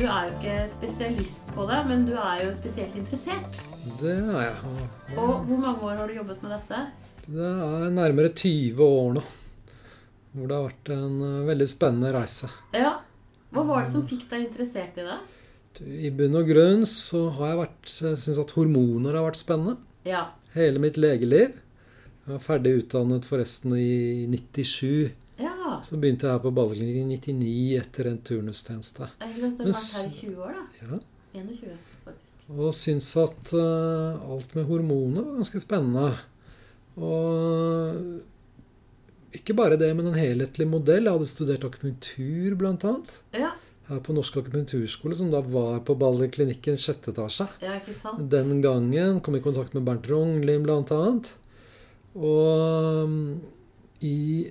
Du er jo ikke spesialist på det, men du er jo spesielt interessert. Det er jeg. Og hvor mange år har du jobbet med dette? Det er nærmere 20 år nå. Hvor det har vært en eh, veldig spennende reise. Ja. Hva var det som fikk deg interessert i det? I bunn og grunn så har jeg vært syns at hormoner har vært spennende. Ja. Hele mitt legeliv. Jeg var ferdig utdannet forresten i 97. Ja. Så begynte jeg her på Balleklinikken i 99 etter en turnustjeneste. Jeg har vært her i 20 år, da. Ja. 21, faktisk. Og syns at uh, alt med hormoner var ganske spennende. Og ikke bare det, men en helhetlig modell. Jeg hadde studert akupunktur, blant annet. Ja. Her på Norsk akupunkturskole, som da var på Balleklinikken sjette etasje. ja, ikke sant? Den gangen kom jeg i kontakt med Bernt Rognlien, blant annet. Og um, i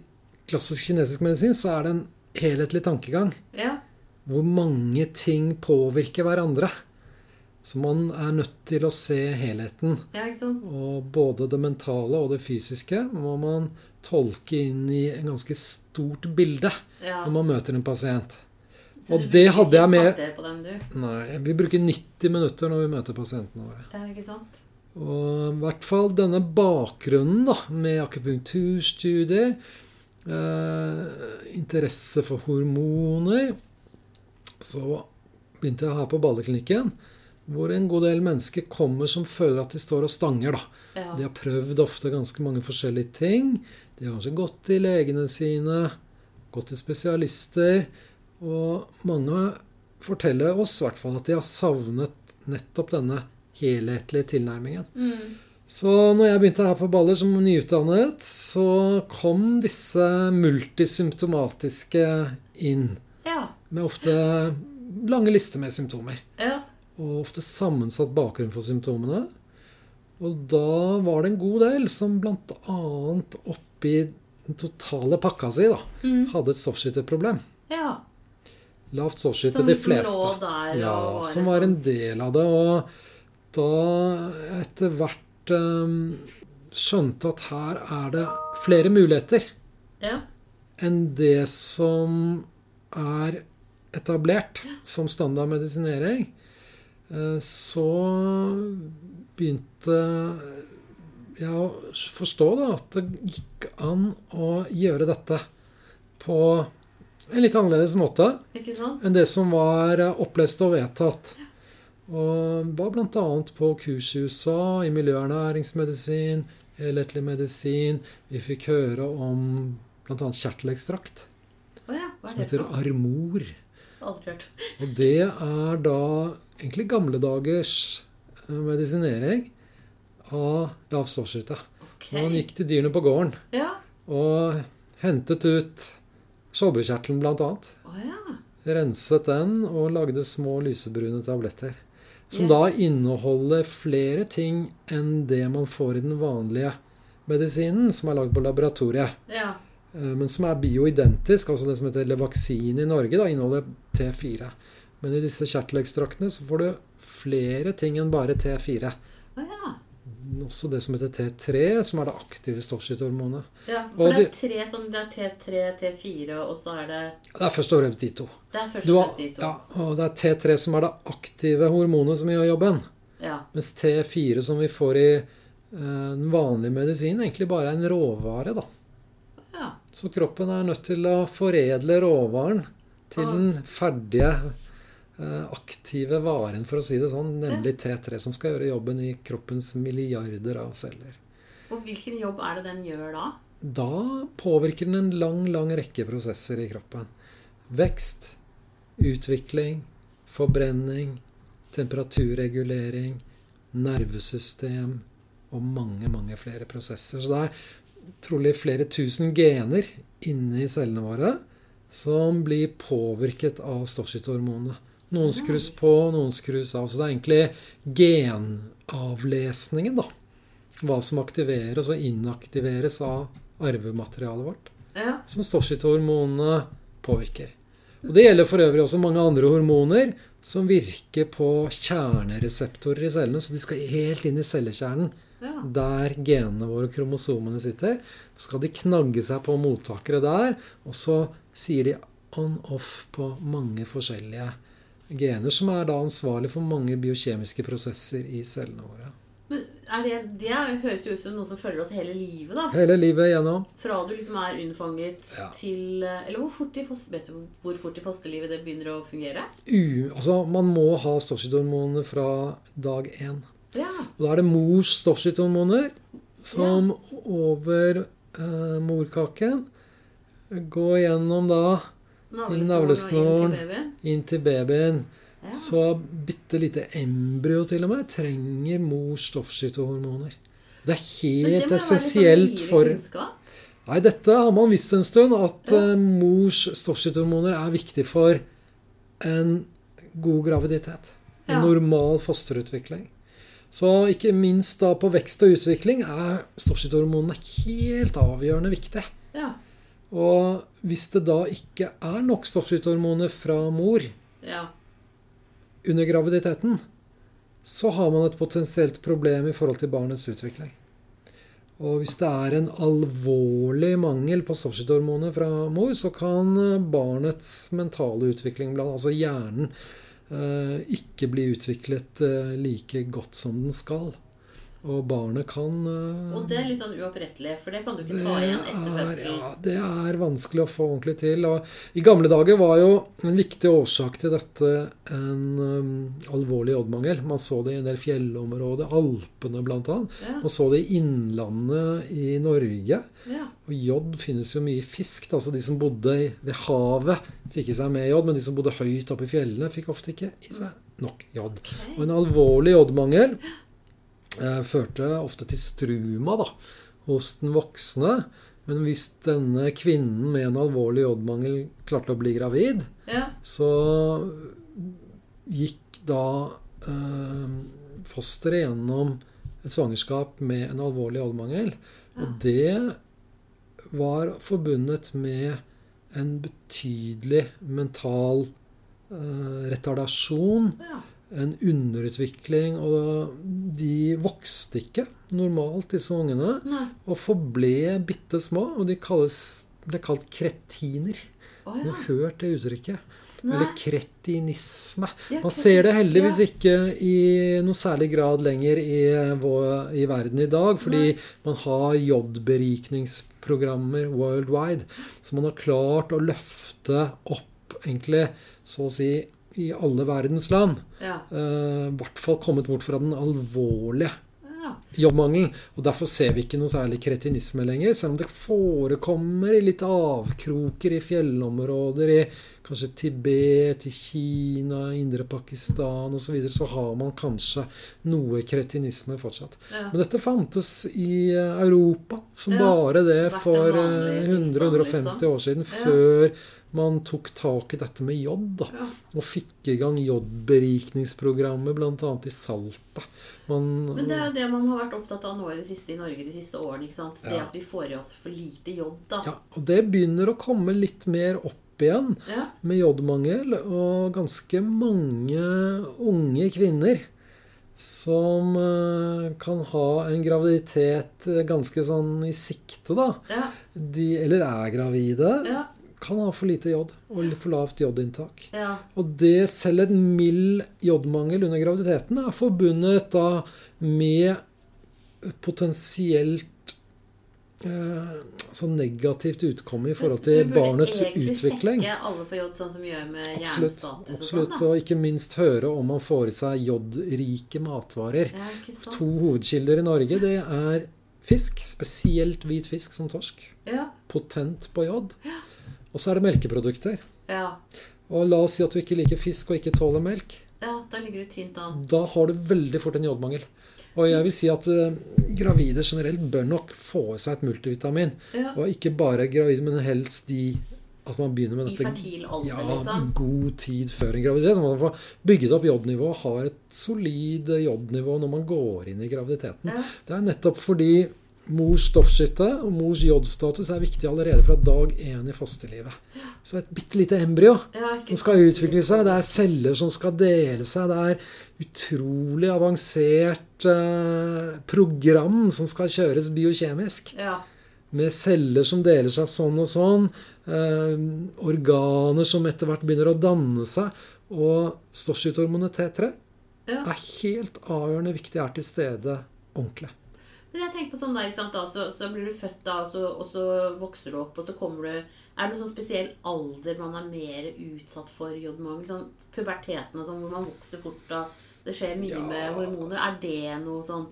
klassisk kinesisk medisin så er det en helhetlig tankegang Ja. hvor mange ting påvirker hverandre. Så man er nødt til å se helheten. ja, ikke sant? Og både det mentale og det fysiske må man tolke inn i en ganske stort bilde Ja. når man møter en pasient. Så og du det hadde ikke jeg med- på dem, du? Nei, vi bruker 90 minutter når vi møter pasientene våre. Ja, ikke sant? Og i hvert fall denne bakgrunnen da, med akupunkturstudier, eh, interesse for hormoner Så begynte jeg her på Balleklinikken, hvor en god del mennesker kommer som føler at de står og stanger. da. Ja. De har prøvd ofte ganske mange forskjellige ting. De har kanskje gått til legene sine, gått til spesialister. Og mange forteller oss i hvert fall at de har savnet nettopp denne helhetlige tilnærmingen. Mm. Så når jeg begynte her på Baller som nyutdannet, så kom disse multisymptomatiske inn. Ja. Med ofte lange lister med symptomer. Ja. Og ofte sammensatt bakgrunn for symptomene. Og da var det en god del som bl.a. oppi den totale pakka si da, Mm. hadde et stoffskytterproblem. ja. Lavt stoffskytter, de de som fleste. lå der Ja, som var sånn- en del av det. Og da etter hvert um, skjønte at her er det flere muligheter Ja. enn det som er etablert som standardmedisinering. Eh, Så begynte jeg å forstå da, at det gikk an å gjøre dette på en litt annerledes måte enn det som var opplest og vedtatt. Og var bl.a. på kurs i USA i miljøernæringsmedisin, helhetlig medisin. Vi fikk høre om bl.a. kjertelekstrakt, oh ja. Som er det heter armor. Aldri hørt. Og det er da egentlig gamle dagers eh, medisinering av lav stoffskifte. Ok. Man gikk til dyrene på gården Ja. og hentet ut skjoldbruskkjertelen bl.a. Oh, ja. renset den og lagde små lysebrune tabletter. Som Yes. da inneholder flere ting enn det man får i den vanlige medisinen, som er lagd på laboratoriet. Ja. Eh, Men som er bioidentisk. Altså det som heter Levaxin i Norge, da inneholder T4. Men i disse kjertelekstraktene så får du flere ting enn bare T4. Oh, ja. Også det som heter T3, som er det aktive stoffskifthormonet. ja. For det er tre som Det er T3, T4, og så er det Det er først og fremst de to. Det er først og fremst de to. ja, og det er T3 som er det aktive hormonet som gjør jobben. Ja. Mens T4 som vi får i eh, den vanlige medisinen, egentlig bare er en råvare. da. ja. Så kroppen er nødt til å foredle råvaren til den ferdige, eh, aktive varen, for å si det sånn, nemlig T3, som skal gjøre jobben i kroppens milliarder av celler. Og hvilken jobb er det den gjør da? Da påvirker den en lang, lang rekke prosesser i kroppen. Vekst, utvikling, forbrenning, temperaturregulering, nervesystem og mange, mange flere prosesser. Så det er trolig flere tusen gener inni cellene våre som blir påvirket av stoffskifthormonene. Noen skrus på, noen skrus av. Så det er egentlig genavlesningen, da. Hva som aktiveres og inaktiveres av arvematerialet vårt Ja. som stoffskifthormonene påvirker. Og Det gjelder for øvrig også mange andre hormoner som virker på kjernereseptorer i cellene. Så de skal helt inn i cellekjernen, Ja. der genene våre og kromosomene sitter. Så skal de knagge seg på mottakere der, og så sier de on-off på mange forskjellige gener, som er da ansvarlig for mange biokjemiske prosesser i cellene våre. Men det, det høres jo ut som noe som følger oss hele livet, da. Hele livet gjennom. Fra du liksom er unnfanget Ja. til eh, Eller hvor fort i foster, hvor fort i fosterlivet det begynner å fungere? U, altså, man må ha stoffskifthormonene fra dag én. Ja. Og da er det mors stoffskifthormoner som over eh, morkaken går gjennom da Navlesnoren og navlesnoren. inn til babyen. inn til babyen. Ja. Så bitte lite embryo til og med trenger mors stoffskytehormoner. Det er det helt sånn essensielt nyere for kunnskap. Nei, dette har man visst en stund, at Ja. eh, mors stoffskytehormoner er viktig for en god graviditet. En Ja. normal fosterutvikling. Så ikke minst da på vekst og utvikling er stoffskytehormonene helt avgjørende viktig. Ja. Og hvis det da ikke er nok stoffskifthormoner fra mor ja. under graviditeten, så har man et potensielt problem i forhold til barnets utvikling. Og hvis det er en alvorlig mangel på stoffskifthormoner fra mor, så kan barnets mentale utvikling, altså hjernen, eh, ikke bli utviklet eh, like godt som den skal. Og barnet kan uh, Og det er litt sånn uopprettelig, for det kan du ikke ta igjen etter er, fødselen. ja, det er vanskelig å få ordentlig til. Og I gamle dager var jo en viktig årsak til dette en um, alvorlig jodmangel. Man så det i en del fjellområder, Alpene bl.a. Ja. Man så det i innlandet i Norge. Ja. Og jod finnes jo mye i fisk. da, så De som bodde ved havet, fikk i seg mer jod. Men de som bodde høyt oppe i fjellene, fikk ofte ikke i seg nok jod. Og en alvorlig jodmangel førte ofte til struma da, hos den voksne. Men hvis denne kvinnen med en alvorlig jodmangel klarte å bli gravid, Ja. så gikk da eh, fosteret gjennom et svangerskap med en alvorlig jodmangel. Og det var forbundet med en betydelig mental eh, retardasjon ja. En underutvikling, og de vokste ikke normalt, disse ungene, Nei. og forble bitte små, og de kalles, ble kalt kretiner. Du ja. har hørt det uttrykket? Nei. Eller kretinisme. Ja, Man ser det heldigvis ja. ikke i noe særlig grad lenger i, vår, i verden i dag, fordi man har jodberikningsprogrammer worldwide. Så man har klart å løfte opp, egentlig, så å si, i alle verdens land. Ja. Eh, I hvert fall kommet bort fra den alvorlige ja. jobbmangelen. Og derfor ser vi ikke noe særlig kretinisme lenger, selv om det forekommer i litt avkroker i fjellområder, i kanskje Tibet, i Kina, indre Pakistan osv., så, videre, så har man kanskje noe kretinisme fortsatt. ja. Men dette fantes i eh, Europa som Ja, bare det for vanlig eh, tilstand, 100-150 liksom. år siden, før man tok tak i dette med jod. da Ja. og fikk i gang jodberikningsprogrammet bl.a. i Salta. Man, Men det er jo det man har vært opptatt av nå i det siste i Norge de siste årene. ikke sant? Det Ja. at vi får i oss for lite jod. da. ja, og det begynner å komme litt mer opp igjen Ja. med jodmangel. Og ganske mange unge kvinner som eh, kan ha en graviditet eh, ganske sånn i sikte, da. Ja. De, eller er gravide. Ja. Kan ha for lite jod og for lavt jodinntak. ja. Og det, selv en mild jodmangel under graviditeten er forbundet da med potensielt eh, sånn negativt utkomme i forhold til barnets utvikling. Så burde egentlig sjekke alle for jod, sånn som vi gjør med Absolutt. jernstatus og absolutt. sånn. da. Og ikke minst høre om man får i seg jodrike matvarer. Ja? To hovedkilder i Norge, det er fisk, spesielt hvit fisk som torsk. Ja. Potent på jod. Og så er det melkeprodukter. Ja. Og la oss si at du ikke liker fisk og ikke tåler melk. ja, da ligger du tynt an. Da har du veldig fort en jodmangel. Og jeg vil si at uh, gravide generelt bør nok få i seg et multivitamin. Ja. Og ikke bare gravide, men helst de at man begynner med I fertil alder, ja, liksom. god tid før en graviditet. Så man får bygget opp jodnivået, har et solid jodnivå når man går inn i graviditeten. Ja. Det er nettopp fordi Mors stoffskifte og mors jodstatus er viktig allerede fra dag én i fosterlivet. Så et bitte lite embryo Ja, som skal utvikle seg. Det er celler som skal dele seg. Det er utrolig avansert eh, program som skal kjøres biokjemisk. Ja. Med celler som deler seg sånn og sånn. Eh, organer som etter hvert begynner å danne seg. Og stoffskytehormonet T3 ja. er helt avgjørende viktig er til stede ordentlig. Men jeg tenker på sånn der, sant, da, så, så blir du født da, og så, og så vokser du opp, og så kommer du Er det noen sånn spesiell alder man er mer utsatt for jodmangel? Sånn puberteten og sånn, hvor man vokser fort og det skjer mye Ja. med hormoner. Er det noe sånn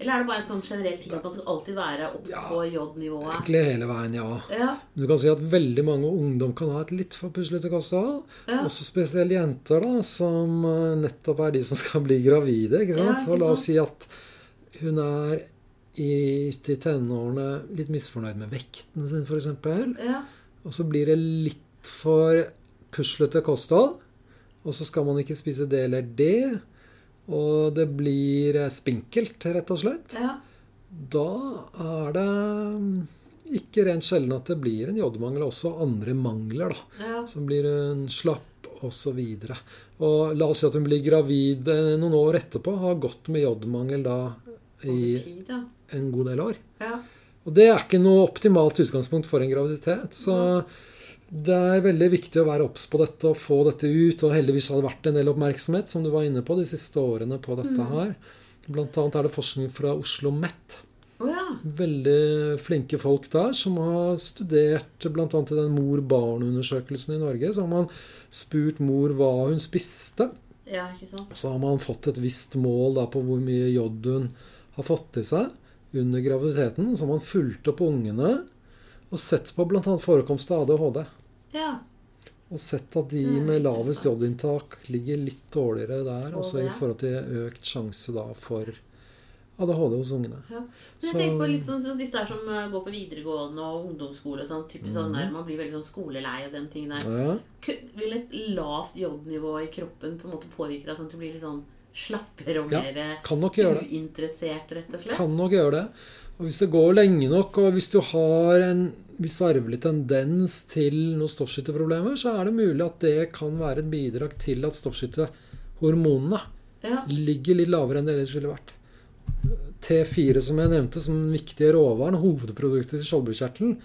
Eller er det bare et sånn generelt ting at man skal alltid være obs Ja. på jodnivået? Egentlig hele veien, ja. Ja. Du kan si at veldig mange ungdom kan ha et litt for puslete kosthold. Ja. Også spesielt jenter, da, som eh, nettopp er de som skal bli gravide. ikke sant? Ja, ikke Og la oss si at hun er i, til tenårene litt misfornøyd med vekten sin, f.eks. ja. Og så blir det litt for puslete kosthold. Og så skal man ikke spise det eller det. Og det blir eh, spinkelt, rett og slett. ja. Da er det mm, ikke rent sjelden at det blir en jodmangel, også andre mangler. da. ja. Så blir hun slapp osv. Og la oss si at hun blir gravid eh, noen år etterpå, har gått med jodmangel da i Over tid, ja. En god del år. ja. Og det er ikke noe optimalt utgangspunkt for en graviditet. Så det er veldig viktig å være obs på dette og få dette ut. Og heldigvis har det vært en del oppmerksomhet, som du var inne på, de siste årene på dette her. Blant annet er det forskning fra Oslo MET. Oh, ja. Veldig flinke folk der som har studert bl.a. i den mor-barn-undersøkelsen i Norge. Så har man spurt mor hva hun spiste. Ja, ikke sant. Så har man fått et visst mål da, på hvor mye jod hun har fått i seg under graviditeten. Så har man fulgt opp ungene og sett på bl.a. forekomst av ADHD. Ja. Og sett at de med lavest jodinntak ligger litt dårligere der. Også i forhold til økt sjanse da for ADHD hos ungene. Ja. Men jeg Så- tenker på litt sånn disse her som uh, går på videregående og ungdomsskole. Sånn, typisk sånn Mhm. der, Man blir veldig sånn skolelei og den tingen der. Ja. Vil et lavt jodnivå i kroppen på en måte påvirke deg sånn at du blir litt sånn slappere og mer uinteressert, rett og slett? Kan nok gjøre det. Og hvis det går lenge nok, og hvis du har en viss arvelig tendens til noen stoffskifteproblemer, så er det mulig at det kan være et bidrag til at stoffskiftehormonene Ja. ligger litt lavere enn det ellers ville vært. T4, som jeg nevnte, som den viktige råvaren, hovedproduktet til skjoldbruskkjertelen.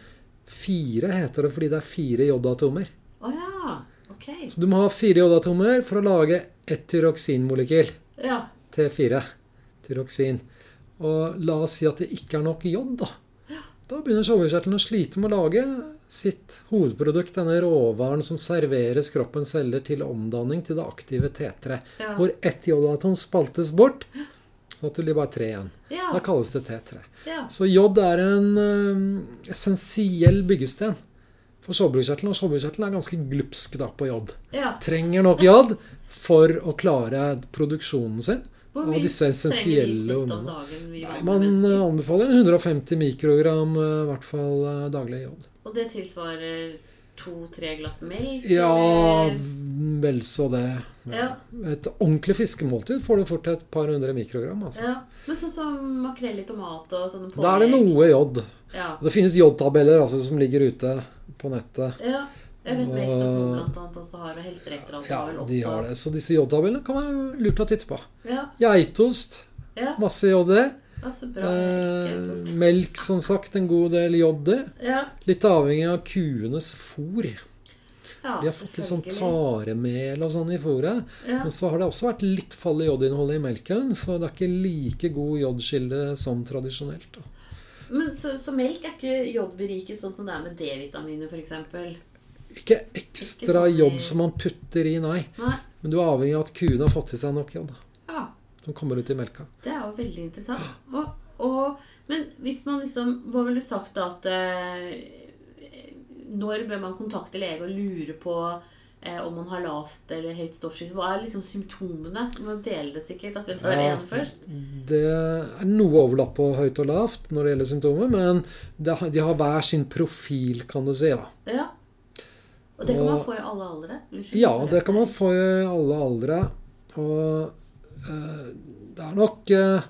Fire heter det fordi det er fire jodatomer. Oh ja. Ok. Så du må ha fire jodatomer for å lage ett tyroksinmolekyl. Ja. T4. Tyroksin. Og la oss si at det ikke er nok jod, da. Da begynner skjoldbruskkjertelen å slite med å lage sitt hovedprodukt, denne råvaren som serveres kroppens celler til omdanning til det aktive T3. Ja. Hvor ett jodatom spaltes bort, sånn at det blir bare tre igjen. Ja. Da kalles det T3. ja. Så jod er en ø, essensiell byggesten for skjoldbruskkjertelen. Og skjoldbruskkjertelen er ganske glupsk da på jod. ja. Trenger nok jod for å klare produksjonen sin. Hvor mye trenger vi snitt om dagen? Vi Nei, man mennesker? anbefaler 150 mikrogram i hvert fall daglig jod. Og det tilsvarer to-tre glass melk? Ja, eller? vel så det. Ja. Et ordentlig fiskemåltid får du fort til et par hundre mikrogram. Altså. ja. Men sånn som makrell i tomat og sånne pålegg? Da er det noe jod. Ja. Det finnes jodtabeller altså, som ligger ute på nettet. ja. Jeg vet Og- Melkestasjonen blant annet også har, og Helsedirektoratet Ja, de har det. Så disse jodtabellene kan være lurt å titte på. Ja, Geitost, ja. masse JD. ja bra. Eh, melk, som sagt, en god del JD. Ja, Litt avhengig av kuenes fôr. ja De har fått litt sånn taremel og sånn i fôret. Ja. Men så har det også vært litt fall i jodinnholdet i melken, så det er ikke like god jodkilde som tradisjonelt. Da. Men så, så melk er ikke jodberiket sånn som det er med D-vitaminer f.eks.? Ikke ekstra jod som man putter i, nei. Nei. Men du er avhengig av at kuene har fått i seg nok jod. Ja, Som kommer ut i melka. det er jo veldig interessant. Og, og, men hvis man liksom Hva ville du sagt da at eh, Når bør man kontakte lege og lure på eh, om man har lavt eller høyt stoffskifte? Hva er liksom symptomene? Man deler det sikkert. At vi tar det ene først. Det er noe overlapp på høyt og lavt når det gjelder symptomer, men det, de har hver sin profil, kan du si. da. Ja. Og det kan man få i alle aldre? Ja, det kan man få i alle aldre. Og eh, det er nok eh,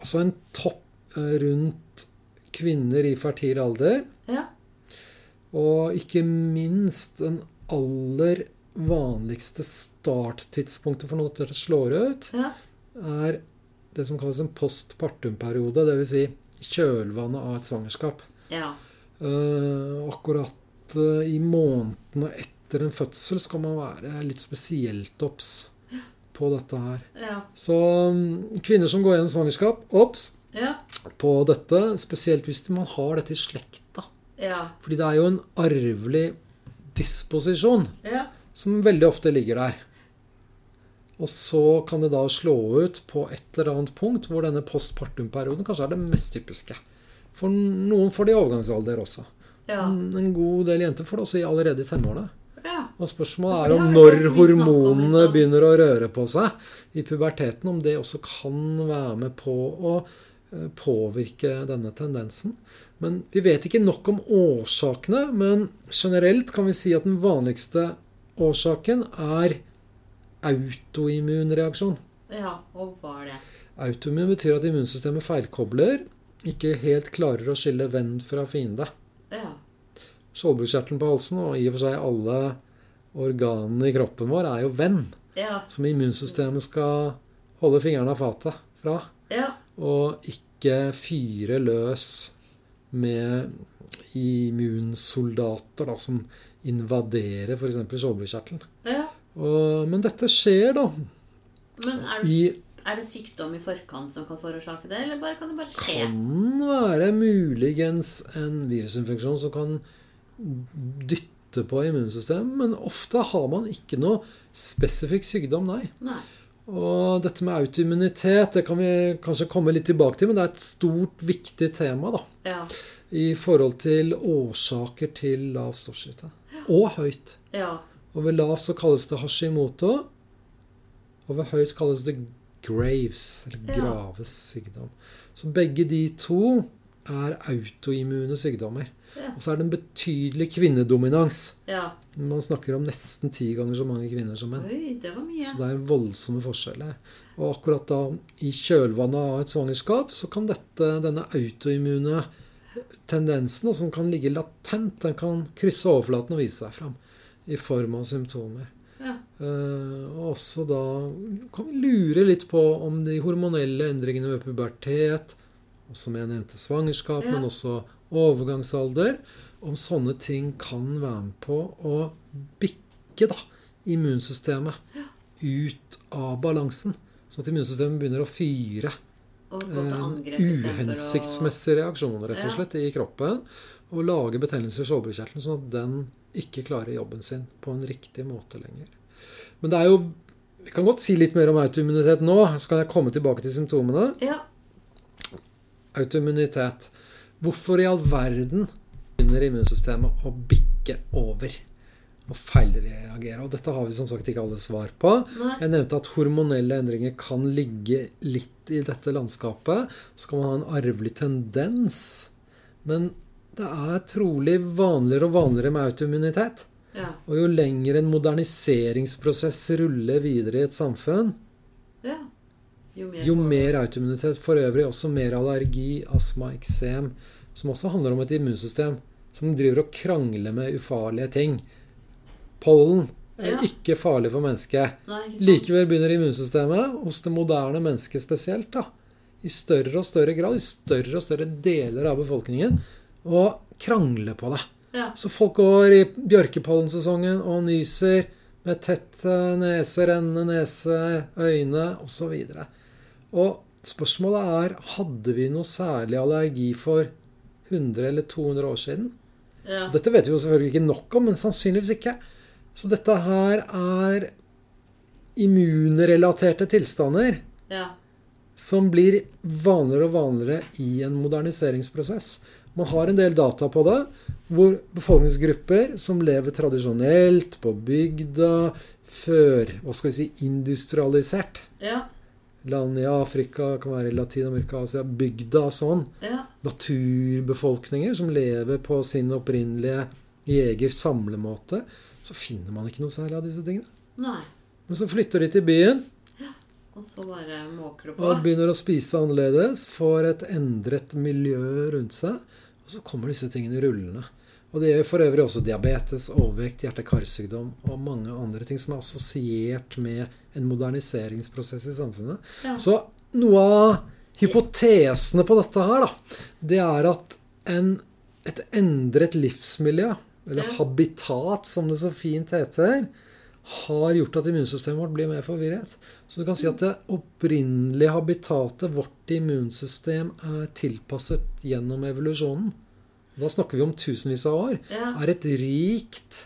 Altså en topp eh, rundt kvinner i fertil alder. Ja. Og ikke minst den aller vanligste starttidspunktet for når dette slår ut, Ja. er det som kalles en postpartumperiode. Dvs. Si kjølvannet av et svangerskap. Ja. Eh, akkurat eh, i månedene etter en fødsel skal man være litt spesielt obs på dette her. Ja. Så mm, kvinner som går gjennom svangerskap, obs Ja. på dette. Spesielt hvis man har dette i slekta. Ja. Fordi det er jo en arvelig disposisjon Ja. som veldig ofte ligger der. Og så kan det da slå ut på et eller annet punkt hvor denne postpartum-perioden kanskje er det mest typiske. For noen får det i overgangsalder også. Ja. En god del jenter får det også i- allerede i tenårene. ja. Og spørsmålet er om når vi ikke snakket om, hormonene liksom. begynner å røre på seg i puberteten, om det også kan være med på å eh, påvirke denne tendensen. Men vi vet ikke nok om årsakene, men generelt kan vi si at den vanligste årsaken er autoimmunreaksjon. ja. Og hva er det? Autoimmun betyr at immunsystemet feilkobler, ikke helt klarer å skille venn fra fiende. Ja. Skjoldbruskkjertelen på halsen og i og for seg alle organene i kroppen vår er jo venn, Ja. som immunsystemet skal holde fingrene av fatet fra. Ja. Og ikke fyre løs med immunsoldater da, som invaderer f.eks. skjoldbruskkjertelen. ja. Men dette skjer, da. Men er I det, er det sykdom i forkant som kan forårsake det, eller bare, kan det bare skje? kan være muligens en virusinfeksjon som kan dytte på immunsystemet, men ofte har man ikke noe spesifikk sykdom, nei. Nei. Og dette med autoimmunitet det kan vi kanskje komme litt tilbake til, men det er et stort, viktig tema da, Ja. i forhold til årsaker til lav stoffskifte. Og høyt. Ja. Og ved lavt så kalles det Hashimoto, og ved høyt kalles det Graves, eller. Graves sykdom. Så begge de to er autoimmune sykdommer. Ja. Og så er det en betydelig kvinnedominans. ja. Man snakker om nesten ti ganger så mange kvinner som menn. Oi, det. Så det er voldsomme forskjeller. Og akkurat da, i kjølvannet av et svangerskap, så kan dette, denne autoimmune tendensen, som kan ligge latent, den kan krysse overflaten og vise seg fram i form av symptomer. Ja. Eh, og også da kan vi lure litt på om de hormonelle endringene ved pubertet, og som jeg nevnte svangerskap, Ja. men også overgangsalder, om sånne ting kan være med på å bikke da, immunsystemet ut av balansen. Sånn at immunsystemet begynner å fyre eh, angrep istedenfor å reaksjoner rett og Ja. slett i kroppen. Og lage betennelser i skjoldbruskkjertelen, sånn at den ikke klarer jobben sin på en riktig måte lenger. Men det er jo Vi kan godt si litt mer om autoimmunitet nå. Så kan jeg komme tilbake til symptomene. Ja. Autoimmunitet. Hvorfor i all verden begynner immunsystemet å bikke over og feilreagere? Og dette har vi som sagt ikke alle svar på. Nei. Jeg nevnte at hormonelle endringer kan ligge litt i dette landskapet. Så kan man ha en arvelig tendens. Men det er trolig vanligere og vanligere med autoimmunitet. Ja. Og jo lenger en moderniseringsprosess ruller videre i et samfunn, ja. Jo mer, jo mer autoimmunitet. For øvrig også mer allergi, astma, eksem, som også handler om et immunsystem som driver og krangler med ufarlige ting. Pollen er Ja. ikke farlig for mennesket. Nei. Likevel begynner immunsystemet, hos det moderne mennesket spesielt, da, i større og større grad, i større og større deler av befolkningen, å krangle på det. Ja. Så folk går i bjørkepollensesongen og nyser med tett eh, nese, rennende nese, øyne osv. Og spørsmålet er hadde vi noe særlig allergi for 100 eller 200 år siden? Ja. Dette vet vi jo selvfølgelig ikke nok om, men sannsynligvis ikke. Så dette her er immunrelaterte tilstander ja. som blir vanligere og vanligere i en moderniseringsprosess. Man har en del data på det, hvor befolkningsgrupper som lever tradisjonelt på bygda, før hva skal vi si, industrialisert Ja. Land i Afrika, kan være i Latin-Amerika, Asia, bygda sånn. Ja. Naturbefolkninger som lever på sin opprinnelige jeger-samlemåte. Så finner man ikke noe særlig av disse tingene. Nei. Men så flytter de til byen, Og så bare måker det på. Og begynner å spise annerledes, får et endret miljø rundt seg. Og så kommer disse tingene rullende. Og det gjør for øvrig også diabetes, overvekt, hjerte-karsykdom og mange andre ting som er assosiert med en moderniseringsprosess i samfunnet. Ja. Så noe av hypotesene på dette her, da, det er at en, et endret livsmiljø, eller Ja. habitat som det så fint heter, har gjort at immunsystemet vårt blir mer forvirret. Så du kan si at det opprinnelige habitatet, vårt immunsystem, er tilpasset gjennom evolusjonen. Da snakker vi om tusenvis av år. Ja. Er et rikt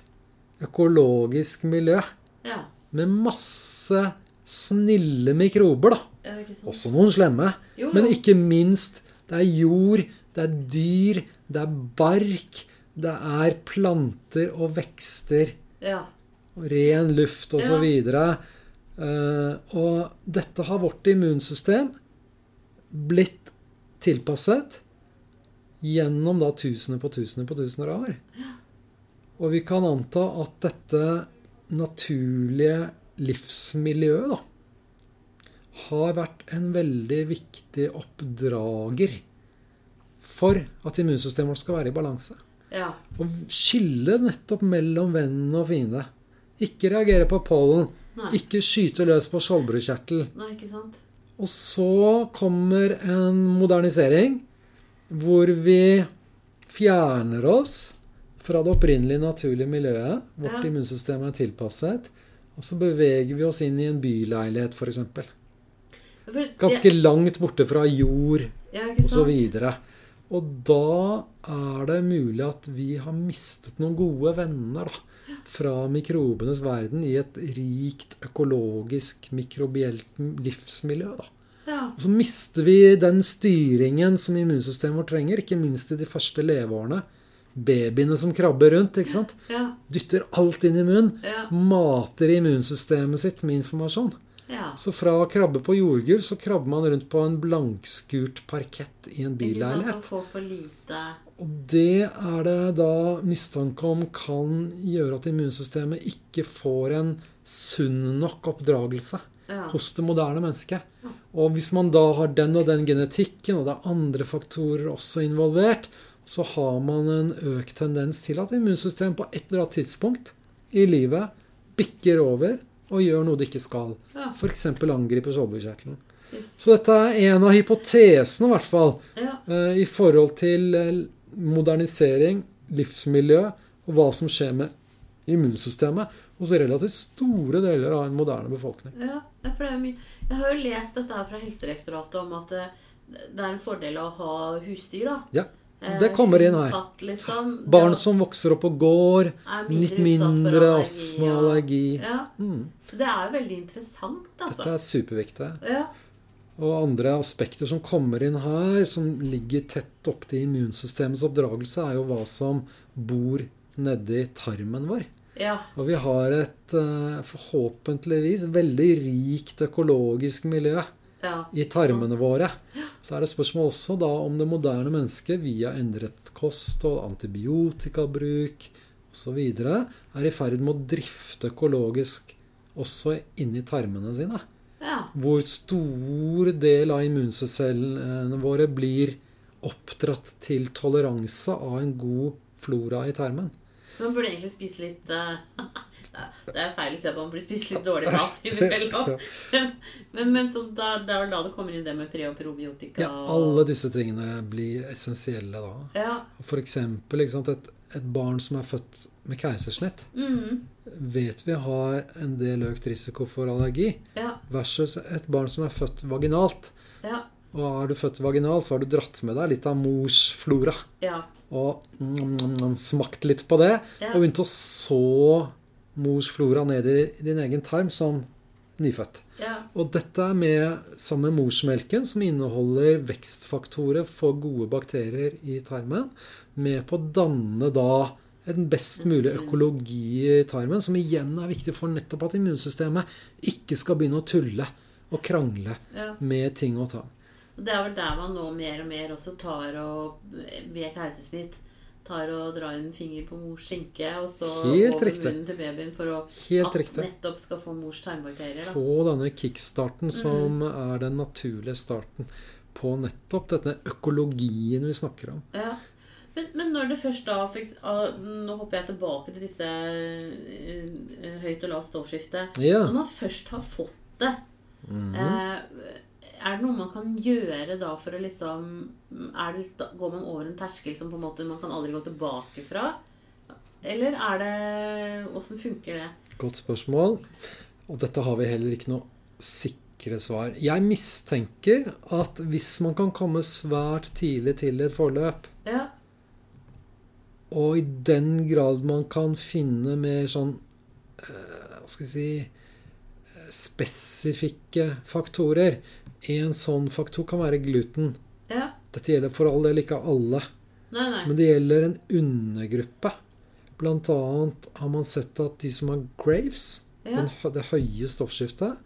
økologisk miljø ja. med masse snille mikrober, da. Også noen slemme. Jo, Men ikke minst det er jord, det er dyr, det er bark, det er planter og vekster. Ja. og Ren luft Ja. videre. Uh, og dette har vårt immunsystem blitt tilpasset gjennom da tusener på tusener på tusener av år. Og vi kan anta at dette naturlige livsmiljøet da, har vært en veldig viktig oppdrager for at immunsystemet vårt skal være i balanse. ja. Og skille nettopp mellom venn og fiende. Ikke reagere på pollen. Nei. Ikke skyte løs på skjoldbruskkjertel. Og så kommer en modernisering hvor vi fjerner oss fra det opprinnelige naturlige miljøet. Vårt Ja. immunsystem er tilpasset. Og så beveger vi oss inn i en byleilighet, f.eks. Ganske langt borte fra jord ja, osv. og. Og da er det mulig at vi har mistet noen gode venner da, fra mikrobenes verden i et rikt økologisk mikrobielt livsmiljø. da. Ja. Og så mister vi den styringen som immunsystemet vårt trenger, ikke minst i de første leveårene. Babyene som krabber rundt. ikke sant? Ja. Dytter alt inn i munnen. Ja. Mater immunsystemet sitt med informasjon. ja. Så fra å krabbe på jordgulv, så krabber man rundt på en blankskurt parkett i en billeilighet. Og det er det da mistanke om kan gjøre at immunsystemet ikke får en sunn nok oppdragelse Ja. hos det moderne mennesket. Og hvis man da har den og den genetikken, og det er andre faktorer også involvert, så har man en økt tendens til at immunsystemet på et eller annet tidspunkt i livet bikker over og gjør noe det ikke skal. Ja. F.eks. angriper sovekjertelen. Så dette er en av hypotesene, i hvert fall, Ja. eh, i forhold til eh, modernisering, livsmiljø og hva som skjer med immunsystemet hos relativt store deler av en moderne befolkning. Ja, for. Jeg har jo lest dette her fra Helsedirektoratet om at det, det er en fordel å ha husdyr, da. Ja, Eh, det kommer inn her. Katt, liksom. Barn som vokser opp på gård, litt mindre astma og allergi. Ja, Mm, så det er jo veldig interessant, altså. dette er superviktig. Ja, Og andre aspekter som kommer inn her, som ligger tett opp til immunsystemets oppdragelse, er jo hva som bor nedi tarmen vår. Ja, Og vi har et eh, forhåpentligvis veldig rikt økologisk miljø ja. i tarmene våre. Så er det spørsmål også da om det moderne mennesket via endret kost og antibiotikabruk osv. er i ferd med å drifte økologisk også inni tarmene sine. Ja, Hvor stor del av immuncellene våre blir oppdratt til toleranse av en god flora i tarmen. Så man burde egentlig spise litt uh, Det er feil å si at man burde spise litt dårlig mat innimellom. Men, men så da, det er vel da det kommer inn det med pre- og probiotika Ja, alle disse tingene blir essensielle da. Ja. For eksempel sant, et, et barn som er født med keisersnitt, Mm, vet vi har en del økt risiko for allergi, ja. versus et barn som er født vaginalt. Ja. Og er du født vaginal, så har du dratt med deg litt av mors flora. Ja. Og mm, mm, mm, smakt litt på det, Ja. og begynt å så mors flora ned i din egen tarm som nyfødt. ja. Og dette er med sammen med morsmelken, som inneholder vekstfaktorer for gode bakterier i tarmen, med på å danne da en best mulig økologi i tarmen, som igjen er viktig for nettopp at immunsystemet ikke skal begynne å tulle og krangle ja. med ting og tang. Og Det er vel der man nå mer og mer også tar og ved keisersnitt tar og drar en finger på mors skinke, og så Helt over riktig. munnen til babyen for å Helt at riktig. nettopp skal få mors tarmbakterier. Da. Få denne kickstarten som Mm. er den naturlige starten på nettopp denne økologien vi snakker om. Ja. Men, men når det først da fikk, ah, Nå hopper jeg tilbake til disse eh, høyt og lavt stålskiftet. Ja. Når man først har fått det, Mhm. eh, er det noe man kan gjøre da for å liksom er det, Går man over en terskel som på en måte man kan aldri gå tilbake fra? Eller er det Åssen funker det? Godt spørsmål. Og dette har vi heller ikke noe sikre svar. Jeg mistenker at hvis man kan komme svært tidlig til et forløp, Ja. og i den grad man kan finne mer sånn eh, Hva skal vi si eh, Spesifikke faktorer. En sånn faktor kan være gluten. ja. Dette gjelder for all del ikke alle. Nei, nei. Men det gjelder en undergruppe. Blant annet har man sett at de som har Graves, Ja. den, det høye stoffskiftet,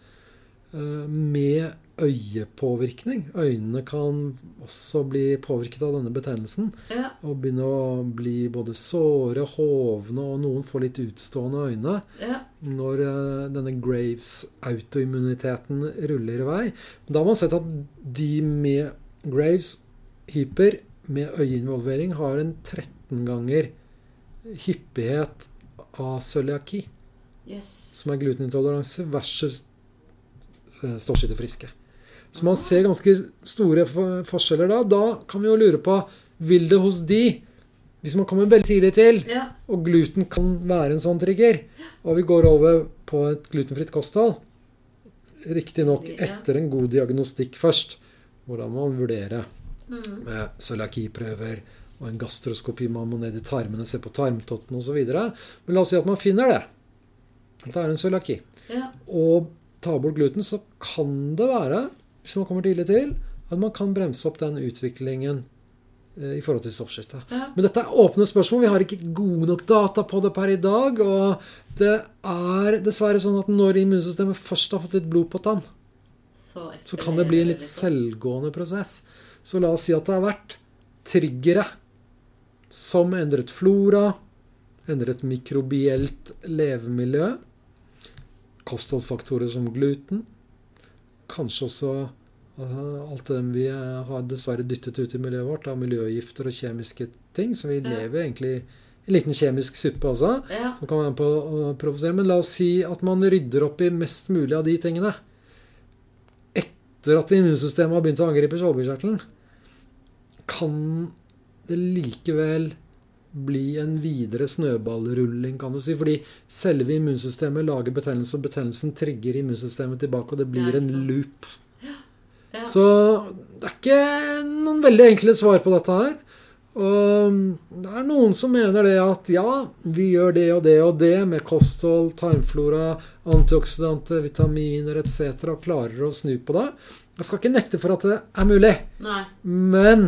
eh, med øyepåvirkning Øynene kan også bli påvirket av denne betennelsen Ja. og begynne å bli både såre, hovne, og noen får litt utstående øyne Ja. når eh, denne Graves-autoimmuniteten ruller i vei. Da har man sett at de med Graves hyper med øyeinvolvering har en 13 ganger hyppighet av cøliaki, yes. som er glutenintoleranse, versus stålskytterfriske. stoffskifte-friske. Så man ser ganske store forskjeller da. Da kan vi jo lure på vil det hos de, hvis man kommer veldig tidlig til, Ja. og gluten kan være en sånn trigger, og vi går over på et glutenfritt kosthold Riktignok etter en god diagnostikk først, hvordan man vurderer Mm. med cøliakiprøver og en gastroskopi. Man må ned i tarmene, se på tarmtotten osv. Men la oss si at man finner det. At det er en cøliaki. Ja. Og tar bort gluten, så kan det være, hvis man kommer tidlig til, at man kan bremse opp den utviklingen eh, i forhold til stoffskiftet. Ja. Men dette er åpne spørsmål. Vi har ikke gode nok data på det per i dag. Og det er dessverre sånn at når immunsystemet først har fått litt blod på tann, Så, så kan det bli en litt selvgående prosess. Så la oss si at det har vært triggere som endret flora, endret mikrobielt levemiljø, kostholdsfaktorer som gluten, kanskje også alt det vi eh, har dessverre dyttet ut i miljøet vårt av miljøgifter og kjemiske ting. Så vi lever egentlig i en liten kjemisk suppe også. Ja. som kan være med på å provosere. Men la oss si at man rydder opp i mest mulig av de tingene. Etter at immunsystemet har begynt å angripe skjoldbruskkjertelen, kan det likevel bli en videre snøballrulling, kan du si. Fordi selve immunsystemet lager betennelse, og betennelsen trigger immunsystemet tilbake, og det blir en loop. Ja. Så det er ikke noen veldig enkle svar på dette her. Og det er noen som mener det at ja, vi gjør det og det og det med kosthold, tarmflora, antioksidanter, vitaminer etc. og klarer å snu på det. Jeg skal ikke nekte for at det er mulig, Nei. men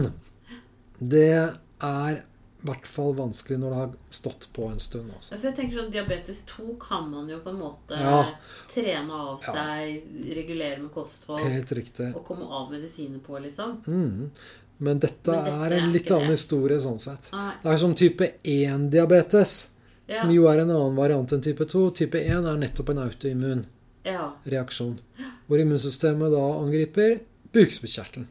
det er i hvert fall vanskelig når det har stått på en stund. Også. For jeg tenker sånn, Diabetes 2 kan man jo på en måte Ja. trene av Ja. seg, regulere med kosthold Helt riktig. og komme av medisiner på, liksom. Mm. Men dette, Men dette er er en litt annen det. historie sånn sett. Nei. Det er som type 1-diabetes. Ja. Som jo er en annen variant enn type 2. Type 1 er nettopp en autoimmun Ja. reaksjon. Hvor immunsystemet da angriper bukspyttkjertelen,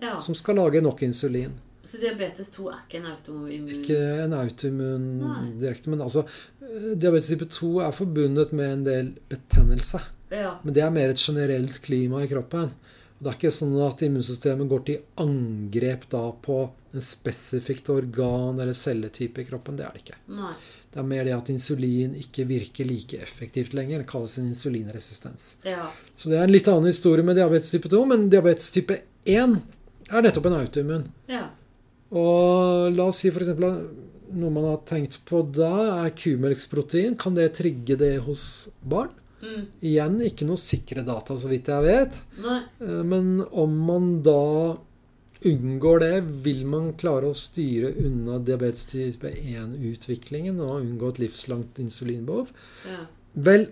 ja. som skal lage nok insulin. Så diabetes 2 er ikke en autoimmun Ikke en autoimmun direkte, men altså eh, Diabetes type 2 er forbundet med en del betennelse. Ja. Men det er mer et generelt klima i kroppen. Og det er ikke sånn at immunsystemet går til angrep da på en spesifikt organ eller celletype i kroppen. Det er det ikke. Nei. Det er mer det at insulin ikke virker like effektivt lenger. Det kalles en insulinresistens. Ja. Så det er en litt annen historie med diabetes type 2, men diabetes type 1 er nettopp en autoimmun. Ja. Og la oss si f.eks. noe man har tenkt på da, er kumelksprotein. Kan det trigge det hos barn? Mm. Igjen ikke noe sikre data, så vidt jeg vet. Nei. Eh, Men om man da unngår det, vil man klare å styre unna diabetes type 1-utviklingen og unngå et livslangt insulinbehov? Ja. Vel,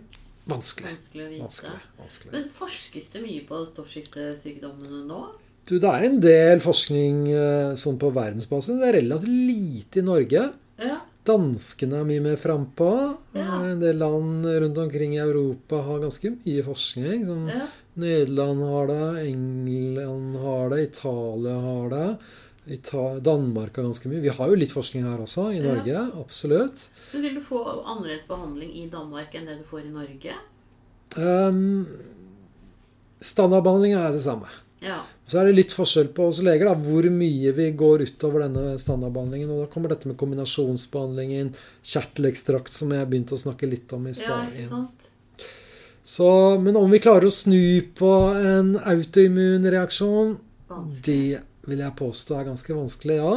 vanskelig. Vanskelig å vite. Vanskelig. vanskelig. Men forskes det mye på stoffskiftesykdommene nå? Du, det er en del forskning eh, sånn på verdensbasis. Det er relativt lite i Norge. Ja. Danskene er mye mer frampå. Ja. En del land rundt omkring i Europa har ganske mye forskning. Ja. Nederland har det, England har det, Italia har det. Danmark har ganske mye. Vi har jo litt forskning her også, i Ja. Norge. Absolutt. Men vil du få annerledes behandling i Danmark enn det du får i Norge? Um, standardbehandling er det samme. Ja. Så er det litt forskjell på oss leger, da, hvor mye vi går utover denne standardbehandlingen. Og da kommer dette med kombinasjonsbehandlingen, kjertelekstrakt, som jeg begynte å snakke litt om i ja, stad. ikke sant? Så, men om vi klarer å snu på en autoimmun reaksjon, det vil jeg påstå er ganske vanskelig, ja.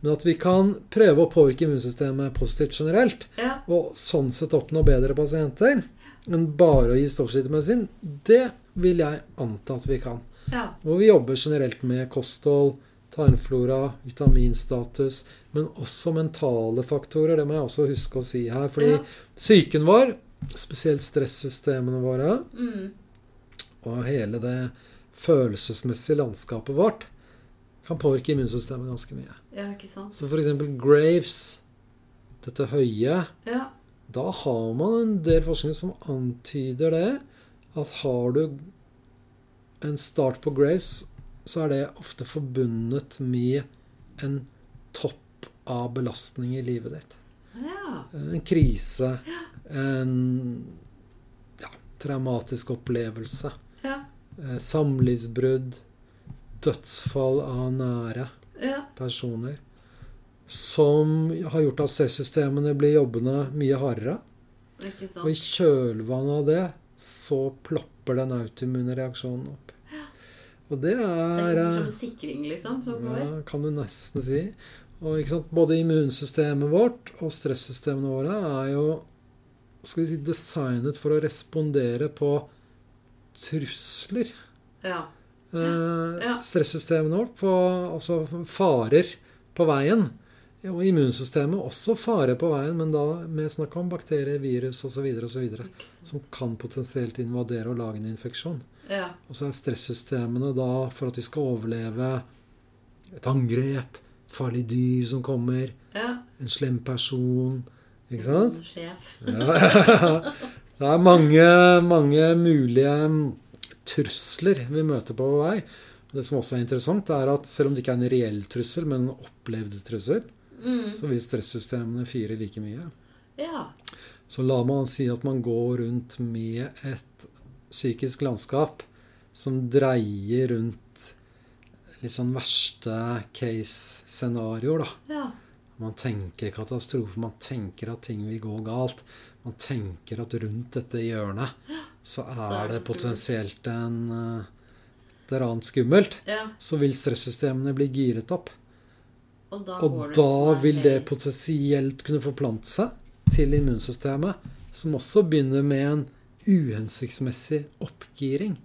Men at vi kan prøve å påvirke immunsystemet positivt generelt, Ja. og sånn sett oppnå bedre pasienter, enn bare å gi stoffskiftemedisin, det vil jeg anta at vi kan. Ja. Hvor vi jobber generelt med kosthold, tarmflora, vitaminstatus, men også mentale faktorer. Det må jeg også huske å si her. Fordi Ja. psyken vår, spesielt stressystemene våre, Mm. og hele det følelsesmessige landskapet vårt, kan påvirke immunsystemet ganske mye. ja, ikke sant? Så f.eks. Graves, dette høye, Ja. da har man en del forskning som antyder det. At har du en start på Grace, så er det ofte forbundet med en topp av belastning i livet ditt. ja. En krise, en ja, traumatisk opplevelse, Ja. eh, samlivsbrudd, dødsfall av nære Ja. personer. Som har gjort at stresssystemene blir jobbende mye hardere. Og i kjølvannet av det så plopper den autoimmune reaksjonen opp. Og det Det er er som eh, sikring, liksom, som går. ja, kan du nesten si. Og ikke sant, Både immunsystemet vårt og stressystemene våre er jo skal vi si, designet for å respondere på trusler. Ja. ja. Ja. Stressystemene vårt på altså farer på veien. Og immunsystemet også farer på veien, men da med snakk om bakterier, virus osv. Som kan potensielt invadere og lage en infeksjon. Ja. Og så er stressystemene da, for at de skal overleve et angrep, farlig dyr som kommer, ja. en slem person Ikke sant? Sjef. Ja. Det er mange, mange mulige trusler vi møter på vår vei. Det som også er interessant, er at selv om det ikke er en reell trussel, men en opplevd trussel, Mm. så vil stressystemene fire like mye. Ja. Så la man si at man går rundt med et psykisk landskap som dreier rundt litt sånn verste case-scenarioer, da. Ja. Man tenker katastrofe, man tenker at ting vil gå galt. Man tenker at rundt dette hjørnet så er, Så er det det potensielt en eh, et eller annet skummelt. ja. Så vil stressystemene bli giret opp. Og da, Og det da vil det potensielt kunne forplante seg til immunsystemet, som også begynner med en uhensiktsmessig oppgiring.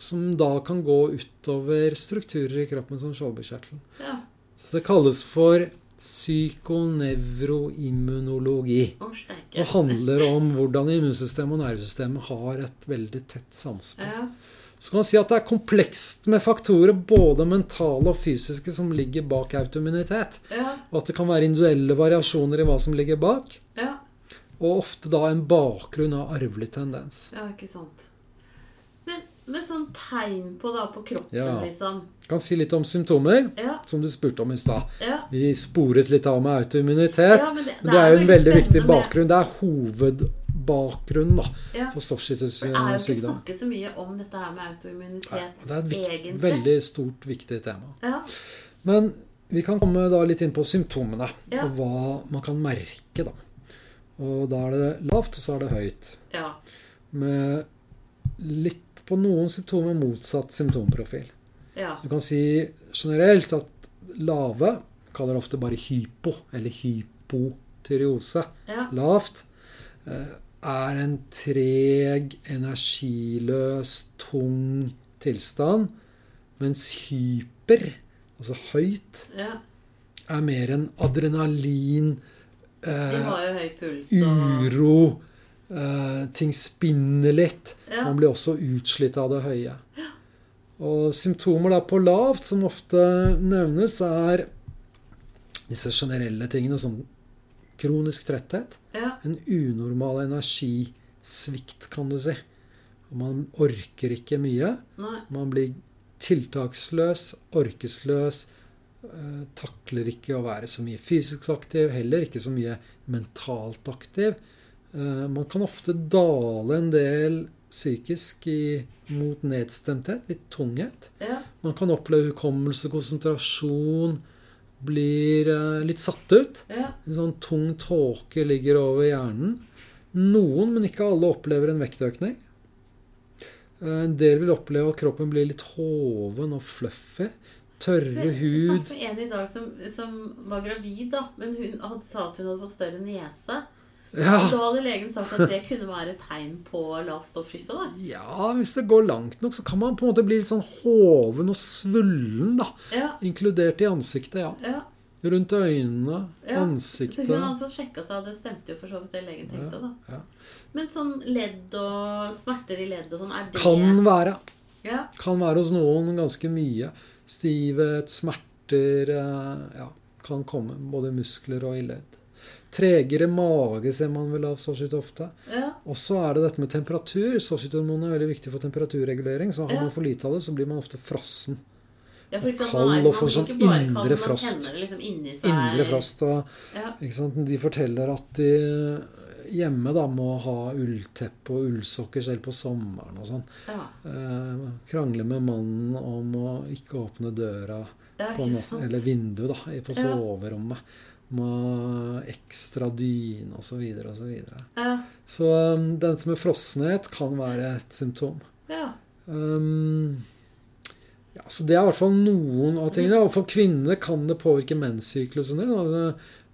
Som da kan gå utover strukturer i kroppen som skjoldbruskkjertelen. Ja. Så det kalles for psykonevroimmunologi. Oh. Og handler om hvordan immunsystemet og nervesystemet har et veldig tett samspill. Ja. Så kan man si at det er komplekst med faktorer, både mentale og fysiske, som ligger bak autoimmunitet. Ja. Og at det kan være individuelle variasjoner i hva som ligger bak. Ja. Og ofte da en bakgrunn av arvelig tendens. ja, ikke sant. Men med sånn tegn på da på kroppen, Ja. liksom. Kan si litt om symptomer, Ja. som du spurte om i stad. Ja. Vi sporet litt av med autoimmunitet. Ja, men det, Men det er jo en veldig viktig bakgrunn. Det er hovedbakgrunnen da, for For det er jo ikke stoffskiftesykdom. snakket så mye om dette her med autoimmunitet ja, Det er et vikt, egentlig. veldig stort, viktig tema. Ja. Men vi kan komme da litt inn på symptomene, og hva man kan merke. da. Og da er det lavt, og så er det høyt. ja. Med litt på noen symptomer motsatt symptomprofil. Ja. Du kan si generelt at lave kaller ofte bare hypo, eller hypotyreose. Ja. Lavt eh, er en treg, energiløs, tung tilstand. Mens hyper, altså høyt, ja. er mer en adrenalin, De eh, har jo høy puls og uro, eh, ting spinner litt. Ja. Man blir også utslitt av det høye. Og symptomer da på lavt, som ofte nevnes, er disse generelle tingene som kronisk tretthet, Ja. en unormal energisvikt, kan du si. Man orker ikke mye. Nei. Man blir tiltaksløs, orkesløs, takler ikke å være så mye fysisk aktiv, heller ikke så mye mentalt aktiv. Eh, man kan ofte dale en del psykisk i, mot nedstemthet, litt tunghet. Ja. Man kan oppleve hukommelse, konsentrasjon, blir eh, litt satt ut. Ja. En sånn tung tåke ligger over hjernen. Noen, men ikke alle, opplever en vektøkning. Eh, En del vil oppleve at kroppen blir litt hoven og fluffy. Tørre hud. snakket med en i dag som, som var gravid, da. Men hun, han sa at hun hadde fått større nese. Ja, Da hadde legen sagt at det kunne være et tegn på lavt stoffskifte. da. ja, hvis det går langt nok, så kan man på en måte bli litt sånn hoven og svullen, da. Ja, Inkludert i ansiktet, ja. ja. Rundt øynene, Ja, Så hun hadde fått sjekka seg, og det stemte jo for så vidt det legen tenkte. da. ja. Men sånn ledd og smerter i ledd og sånn, er det Kan være. Ja, Kan være hos noen ganske mye. Stivhet, smerter eh, Ja, kan komme. Både muskler og ildledd. Tregere mage ser man vel av stålskytt ofte. ja, Og så er det dette med temperatur. Stålskytthormonene er veldig viktig for temperaturregulering. Så har Ja. man for lite av det, så blir man ofte frossen. ja, for eksempel, sant, Kald man, er, og får sånn indre man frost. liksom. Indre frost. Og, Ja? De forteller at de hjemme da må ha ullteppe og ullsokker selv på sommeren og sånn. ja, Eh, krangle med mannen om å ikke åpne døra ja på ikke eller vinduet da, på Ja. Må Med ekstra dyne osv. Så, videre, og så, videre. Ja, så um, dette med frossenhet kan være et symptom. ja, Um, ja, så Det er i hvert fall noen av tingene. Og for kvinner kan det påvirke menssyklusen din.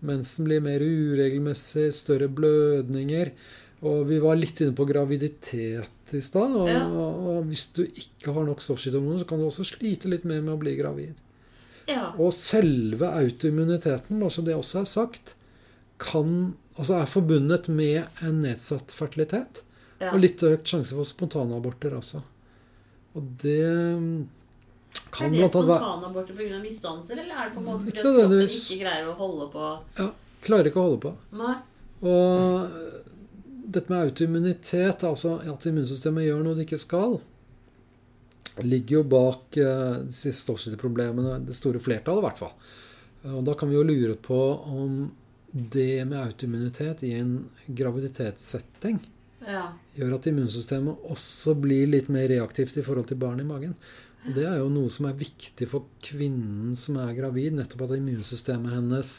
Mensen blir mer uregelmessig, større blødninger. Og vi var litt inne på graviditet i stad. Og, Ja. og hvis du ikke har nok stoffskifthormoner, så kan du også slite litt mer med å bli gravid. ja. Og selve autoimmuniteten, bare så det også er sagt, kan, altså er forbundet med en nedsatt fertilitet. ja. Og litt økt sjanse for spontanaborter også. Og det kan er det spontanaborter pga. misdannelser, eller er det på en måte fordi at kroppen ikke greier å holde på ja, Klarer ikke å holde på. Nei. Og dette med autoimmunitet, altså at immunsystemet gjør noe det ikke skal, ligger jo bak uh, disse stoffskifteproblemene, det store flertallet i hvert fall. Og da kan vi jo lure på om det med autoimmunitet i en graviditetssetting Ja. gjør at immunsystemet også blir litt mer reaktivt i forhold til barn i magen. Det er jo noe som er viktig for kvinnen som er gravid, nettopp at immunsystemet hennes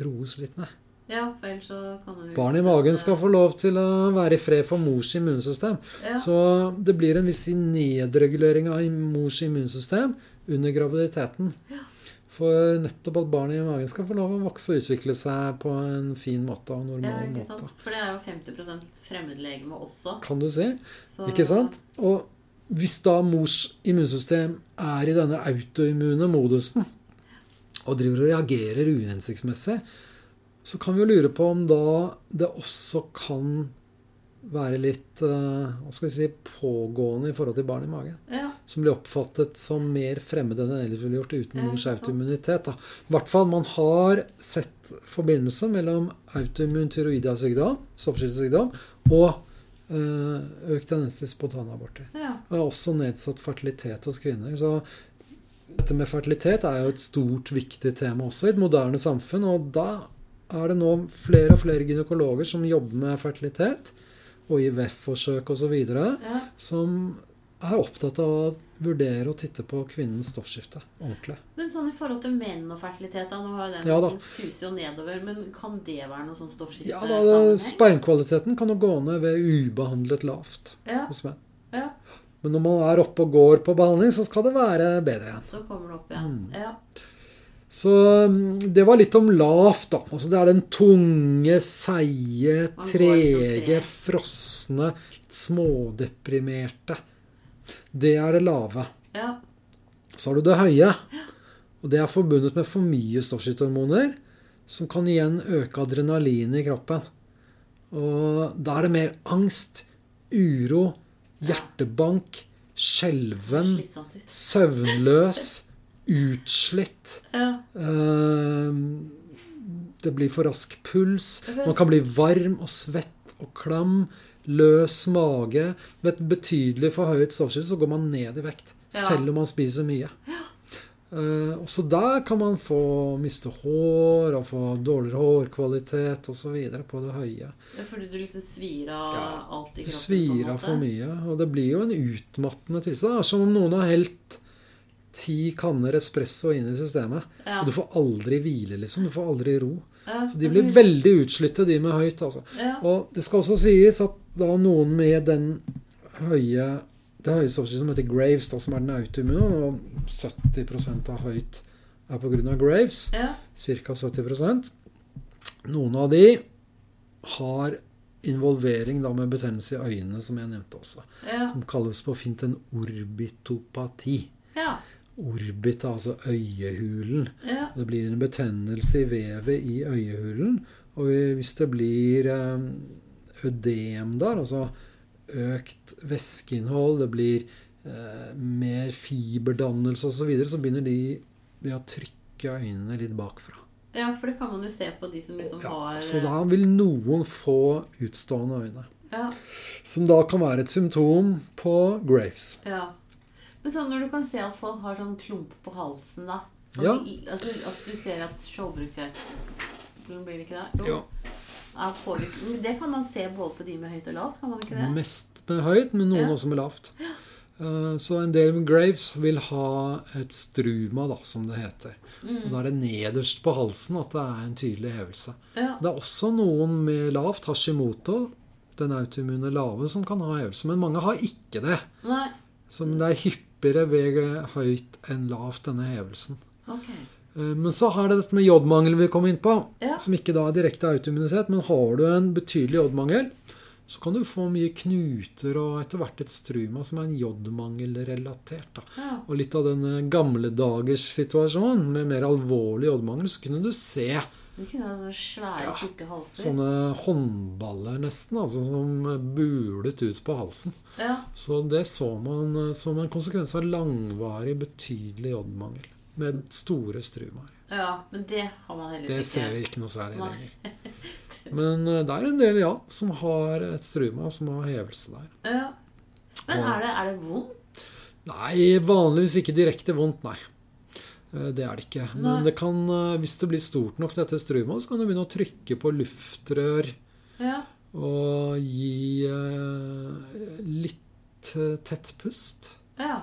roes litt ned. ja, for ellers så kan hun Barn i magen skal få lov til å være i fred for mors immunsystem. ja. Så det blir en viss nedregulering av mors immunsystem under graviditeten. For nettopp at barnet i magen skal få lov å vokse og utvikle seg på en fin måte og ja, normal ikke måte. For det er jo 50% fremmedlegeme også. Kan du si. Så, Ikke sant? Og hvis da mors immunsystem er i denne autoimmune modusen og driver og reagerer uhensiktsmessig, så kan vi jo lure på om da det også kan være litt eh, hva skal vi si, pågående i forhold til barn i magen. Ja, Som blir oppfattet som mer fremmed enn ellers ville gjort uten mors ja, autoimmunitet. I hvert fall man har sett forbindelse mellom autoimmun tyroidiasykdom, stoffskiftesykdom, og økt tendens til spontanaborter. ja. Og også nedsatt fertilitet hos kvinner. Så dette med fertilitet er jo et stort, viktig tema også i et moderne samfunn. Og da er det nå flere og flere gynekologer som jobber med fertilitet, og IVF-forsøk osv., ja. som er opptatt av å vurdere å titte på kvinnens stoffskifte ordentlig. Men sånn i forhold til menn og fertilitet, da, nå har jo den Ja suser jo nedover, men kan det være noe sånn stoffskifte? Ja, da, speinkvaliteten Spermkvaliteten kan jo gå ned ved ubehandlet lavt Ja, hos menn. ja, Men når man er oppe og går på behandling, så skal det være bedre igjen. så kommer det opp igjen. Mm. Ja. Så mm, det var litt om lavt, da. Altså det er den tunge, seige, liksom trege, treg. frosne, smådeprimerte. Det er det lave. ja. Så har du det høye. Og det er forbundet med for mye stoffskifthormoner, som kan igjen øke adrenalinet i kroppen. Og da er det mer angst, uro, hjertebank, skjelven, søvnløs, utslitt. Ja. Eh, Det blir for rask puls. Man kan bli varm og svett og klam. Løs mage. Med et betydelig forhøyet stoffskifte så går man ned i vekt. Ja. Selv om man spiser mye. Eh, også der kan man få miste hår og få dårligere hårkvalitet osv. på det høye. Ja, Fordi du liksom svir av Ja, alt i Du kroppen? svir av for mye. Og det blir jo en utmattende tilstand. Det er som om noen har helt ti kanner espresso inn i systemet. Ja. Og du får aldri hvile, liksom. Du får aldri ro. Så de blir veldig utslitte, de med høyt. altså. Og det skal også sies at da noen med den høye det høye stoffskiftet som heter Graves, da, som er den autoimmune, og 70 av høyt er pga. Graves, ja. ca. 70% Noen av de har involvering da med betennelse i øynene, som jeg nevnte også. Ja. Som kalles på fint en orbitopati. Ja. Orbit er altså øyehulen. Ja. Det blir en betennelse i vevet i øyehulen. Og hvis det blir eh, ødem der, altså økt væskeinnhold, det blir eh, mer fiberdannelse osv., så, videre, så begynner de, de å trykke øynene litt bakfra. ja, for det kan man jo se på de som liksom Ja, har så da vil noen få utstående øyne. ja, Som da kan være et symptom på Graves. ja. Men sånn når du kan se at folk har sånn klump på halsen, da sånn, Ja. altså, At du ser at skjoldbruskkjertelen Blir det ikke det? Ja. Er påvirket. Det kan man se både på de med høyt og lavt, kan man ikke det? Mest med høyt, men noen Ja. også med lavt. Ja. Så en del med Graves vil ha et struma, da, som det heter. Mm. Da er det nederst på halsen at det er en tydelig hevelse. Ja. Det er også noen med lavt Hashimoto, den autoimmune lave, som kan ha hevelse. Men mange har ikke det. Nei. Så det er hyppigere ved høyt enn lavt, denne hevelsen. Ok. Eh, Men så har det dette med jodmangel vi kom inn på, Ja. som ikke da er direkte autoimmunitet. Men har du en betydelig jodmangel, så kan du få mye knuter og etter hvert et struma som er en jodmangelrelatert. Ja. Og litt av den eh, gamle dagers situasjon med mer alvorlig jodmangel, så kunne du se Du kunne ha sånne svære, tjukke halser. sånne håndballer nesten, altså som bulet ut på halsen. Ja. Så det så man eh, som en konsekvens av langvarig, betydelig jodmangel. Med store strumaer. ja, men det har man heller Det ser vi ikke noe særlig lenger. Men eh, det er en del, ja, som har et struma, som har hevelse der. Ja. Men er det, er det vondt? Nei, vanligvis ikke direkte vondt, nei. Eh, Det er det ikke. Men det kan, eh, hvis det blir stort nok, dette strumaet, så kan du begynne å trykke på luftrør Ja. og gi eh, litt tett pust. Ja.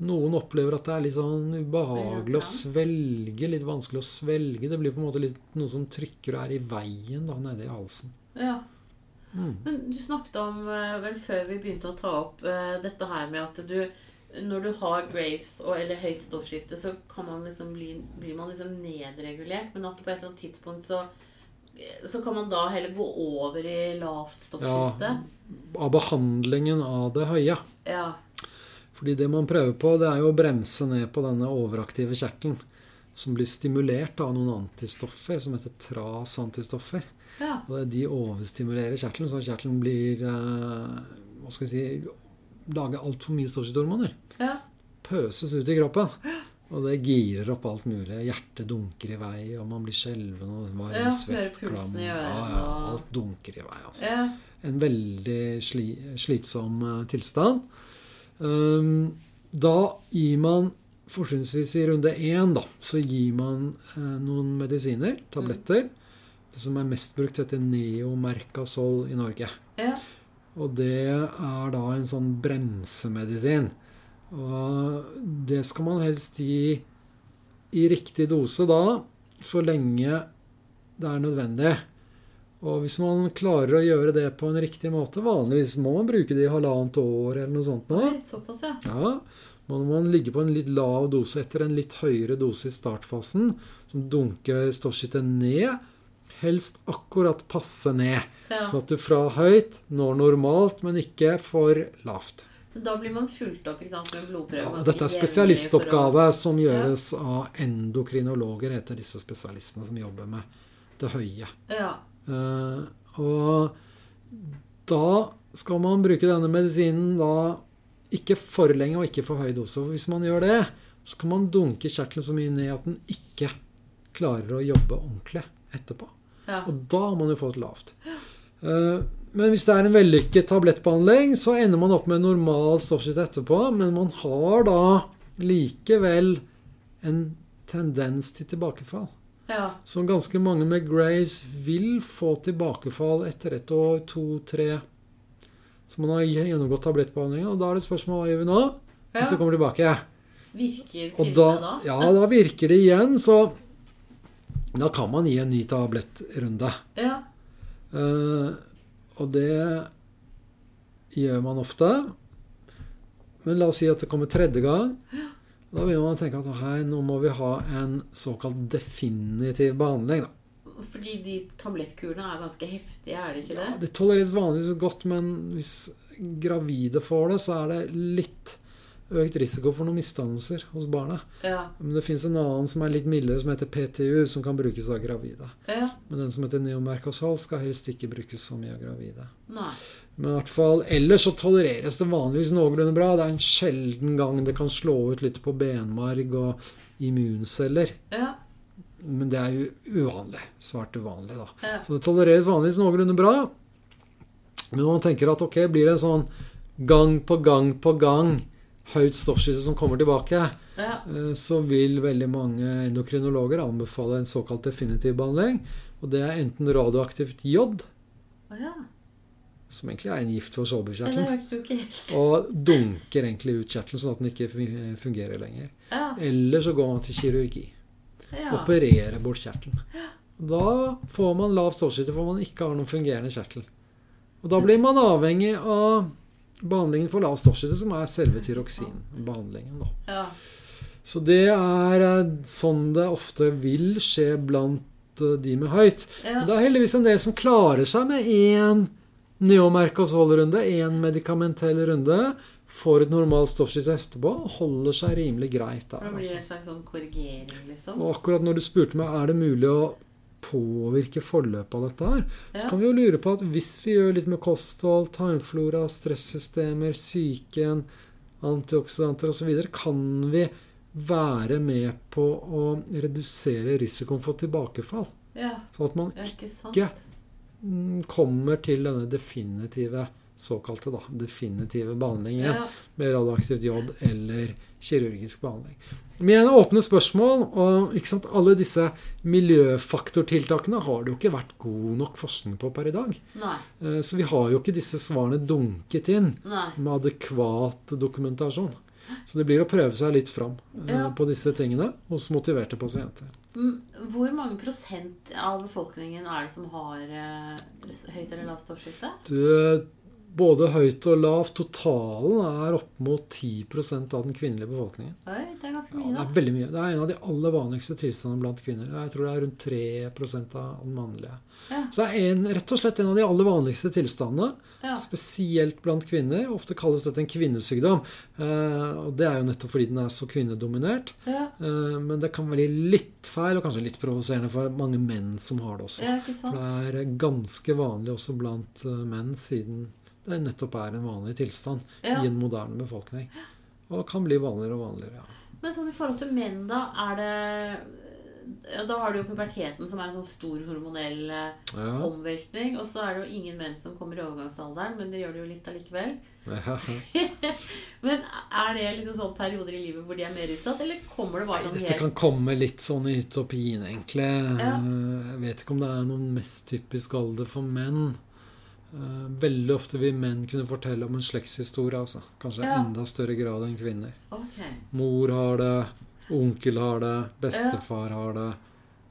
Noen opplever at det er litt sånn ubehagelig å svelge, litt vanskelig å svelge. Det blir på en måte litt noe som trykker og er i veien da, nede i halsen. ja. Mm. Men du snakket om, vel før vi begynte å ta opp dette her med at du når du har Graves og, eller høyt stoffskifte, så kan man liksom bli, blir man liksom nedregulert. Men at på et eller annet tidspunkt så, så kan man da heller gå over i lavt stoffskifte. Ja, Av behandlingen av det høye. Ja. Fordi det man prøver på, det er jo å bremse ned på denne overaktive kjertelen. Som blir stimulert av noen antistoffer som heter trasantistoffer. Ja. Og det- de overstimulerer kjertelen, så kjertelen blir eh, Hva skal jeg si Lager altfor mye stoffskiftehormoner. ja. Pøses ut i kroppen. Og det girer opp alt mulig. Hjertet dunker i vei, og man blir skjelven og varm, Ja, svett, klam. Ja, ja, alt dunker i vei. altså ja. en veldig sli, slitsom eh, tilstand. Um, da gir man fortrinnsvis i runde én, da, så gir man eh, noen medisiner, tabletter. Det som er mest brukt, heter Neomercasol i Norge. ja. Og det er da en sånn bremsemedisin. Og det skal man helst gi i riktig dose da, så lenge det er nødvendig. Og hvis man klarer å gjøre det på en riktig måte Vanligvis må man bruke det i halvannet år eller noe sånt. nå. Oi, såpass, ja. Ja, må man ligge på en litt lav dose etter en litt høyere dose i startfasen, som dunker stoffskittet ned. Helst akkurat passe ned. ja. Sånn at du fra høyt når normalt, men ikke for lavt. Da blir man fulgt opp sant, med blodprøve. Ja, dette er spesialistoppgave spesialistoppgave som gjøres av endokrinologer, heter disse spesialistene som jobber med det høye. Ja. Uh, og da skal man bruke denne medisinen da ikke for lenge og ikke for høy dose. For hvis man gjør det, så kan man dunke kjertelen så mye ned at den ikke klarer å jobbe ordentlig etterpå. Ja. Og da har man jo fått lavt. Eh, Men hvis det er en vellykket tablettbehandling, så ender man opp med normal stoffskifte etterpå. Men man har da likevel en tendens til tilbakefall. ja. Så ganske mange med Grace vil få tilbakefall etter et år, to, tre. Så man har gjennomgått tablettbehandlingen, og da er det spørsmål hva gjør vi nå? Hvis det kommer tilbake. Virker pillene da, da? ja, da virker det igjen, så da kan man gi en ny tablettrunde. Ja. Uh, og det gjør man ofte. Men la oss si at det kommer tredje gang. Da begynner man å tenke at hei, nå må vi ha en såkalt definitiv behandling. Da. Fordi de tablettkurene er ganske heftige, er det ikke Ja, det? det tolereres vanligvis godt, men hvis gravide får det, så er det litt økt risiko for noen misdannelser hos barna. Ja. Men det fins en annen som er litt mildere, som heter PTU, som kan brukes av gravide. ja. Men den som heter neomerkosal, skal helst ikke brukes så mye av gravide. Nei. Men i hvert fall, ellers så tolereres det vanligvis noenlunde bra. Det er en sjelden gang det kan slå ut litt på benmarg og immunceller. Ja. Men det er jo uvanlig. Svært uvanlig, da. Så det tolereres vanligvis noenlunde bra. Men man tenker at ok, blir det en sånn gang på gang på gang høyt stoffskifte som kommer tilbake, Ja. eh, så vil veldig mange endokrinologer anbefale en såkalt definitiv behandling. Og det er enten radioaktivt jod, ja. som egentlig er en gift for ja. Helt og dunker egentlig ut kjertelen sånn at den ikke fungerer lenger. Ja. Eller så går man til kirurgi. ja. Opererer bort kjertelen. Da får man lav stoffskifte for man ikke har noen fungerende kjertel. Og da blir man avhengig av behandlingen for lav stoffskifte, som er selve tyroksinbehandlingen. ja. Så det er eh, sånn det ofte vil skje blant eh, de med høyt. ja. Det er heldigvis en del som klarer seg med én neomerkosholdrunde, én medikamentell runde, får et normalt stoffskifte etterpå og holder seg rimelig greit der. Det blir Altså. en slags sånn korrigering, liksom. Og akkurat når du spurte meg er det mulig å påvirke forløpet av dette her, så Ja. kan vi jo lure på at hvis vi gjør litt med kosthold, tarmflora, stressystemer, psyken, antioksidanter osv., kan vi være med på å redusere risikoen for tilbakefall. Ja. Sånn at man ikke? Ikke. mm, kommer til denne definitive såkalte da, definitive behandlingen Ja. med radioaktivt jod eller kirurgisk behandling. Med en åpne spørsmål, og ikke sant, alle disse miljøfaktortiltakene har det jo ikke vært god nok forskning på per i dag. Nei. Eh, Så vi har jo ikke disse svarene dunket inn Nei. med adekvat dokumentasjon. Så det blir å prøve seg litt fram eh, Ja. på disse tingene hos motiverte pasienter. Mm, Hvor mange prosent av befolkningen er det som har eh, høyt eller lavt stoffskifte? Både høyt og lavt, totalen er opp mot 10% av den kvinnelige befolkningen. Oi, det er ganske mye, da. Ja, det er veldig mye. Det er en av de aller vanligste tilstandene blant kvinner. Jeg tror det er rundt 3 av den mannlige. Ja. Så det er en, rett og slett en av de aller vanligste tilstandene, Ja. spesielt blant kvinner. Ofte kalles dette en kvinnesykdom. Eh, og det er jo nettopp fordi den er så kvinnedominert. Ja, Eh, men det kan være litt feil, og kanskje litt provoserende for mange menn som har det også. For det er ganske vanlig også blant eh, menn, siden det nettopp er en vanlig tilstand Ja. i en moderne befolkning. Og kan bli vanligere og vanligere. ja. Men sånn i forhold til menn, da, er det Da har du jo puberteten, som er en sånn stor hormonell eh, Ja. omveltning. Og så er det jo ingen menn som kommer i overgangsalderen, men det gjør det jo litt allikevel. Ja. Men er det liksom sånn perioder i livet hvor de er mer utsatt, eller kommer det bare sånn Dette helt kan komme litt sånn i utopien, egentlig. Ja. Jeg vet ikke om det er noen mest typisk alder for menn. Eh, Veldig ofte vil menn kunne fortelle om en slektshistorie. Altså. Kanskje Ja. enda større grad enn kvinner. Okay. Mor har det, onkel har det, bestefar har det.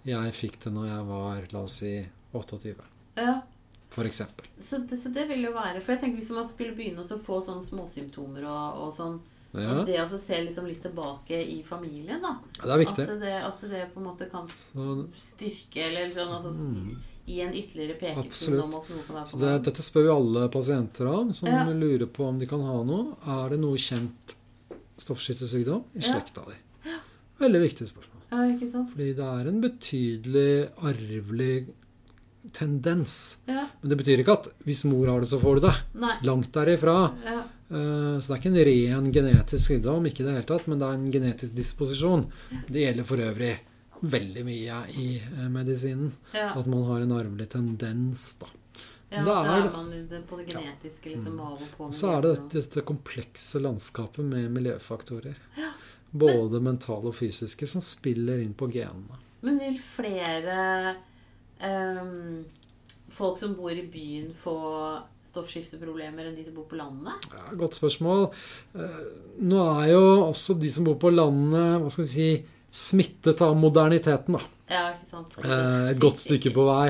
Jeg fikk det når jeg var, la oss si, 28, Ja. for eksempel. Så det, så det vil jo være For jeg tenker hvis man skulle begynne å få sånne småsymptomer og, og sånn Ja, det å se liksom litt tilbake i familien, da. det er viktig. At det, at det på en måte kan styrke eller sånn altså, Mm. Gi en ytterligere pekepinn om at noe kan være på det, dette spør vi alle pasienter om, som Ja. lurer på om de kan ha noe. Er det noe kjent stoffskiftesykdom i Ja. slekta di? Veldig viktig spørsmål. Ja, ikke sant? Fordi det er en betydelig arvelig tendens. Ja. Men det betyr ikke at hvis mor har det, så får du det. Nei. Langt derifra. Ja. Eh, Så det er ikke en ren genetisk sykdom, ikke i det hele tatt, men det er en genetisk disposisjon. Det gjelder for øvrig veldig mye i eh, medisinen. Ja, At man har en arvelig tendens, da. ja da er- er man på det genetiske liksom av og på. Så er det dette, dette komplekse landskapet med miljøfaktorer. Både mentale og fysiske, som spiller inn på genene. Men vil flere um, folk som bor i byen, få stoffskifteproblemer enn de som bor på landet? Ja, godt spørsmål. Eh, Nå er jo også de som bor på landet, hva skal vi si, smittet av moderniteten, da. Ja, ikke sant? Eh, Et godt stykke på vei.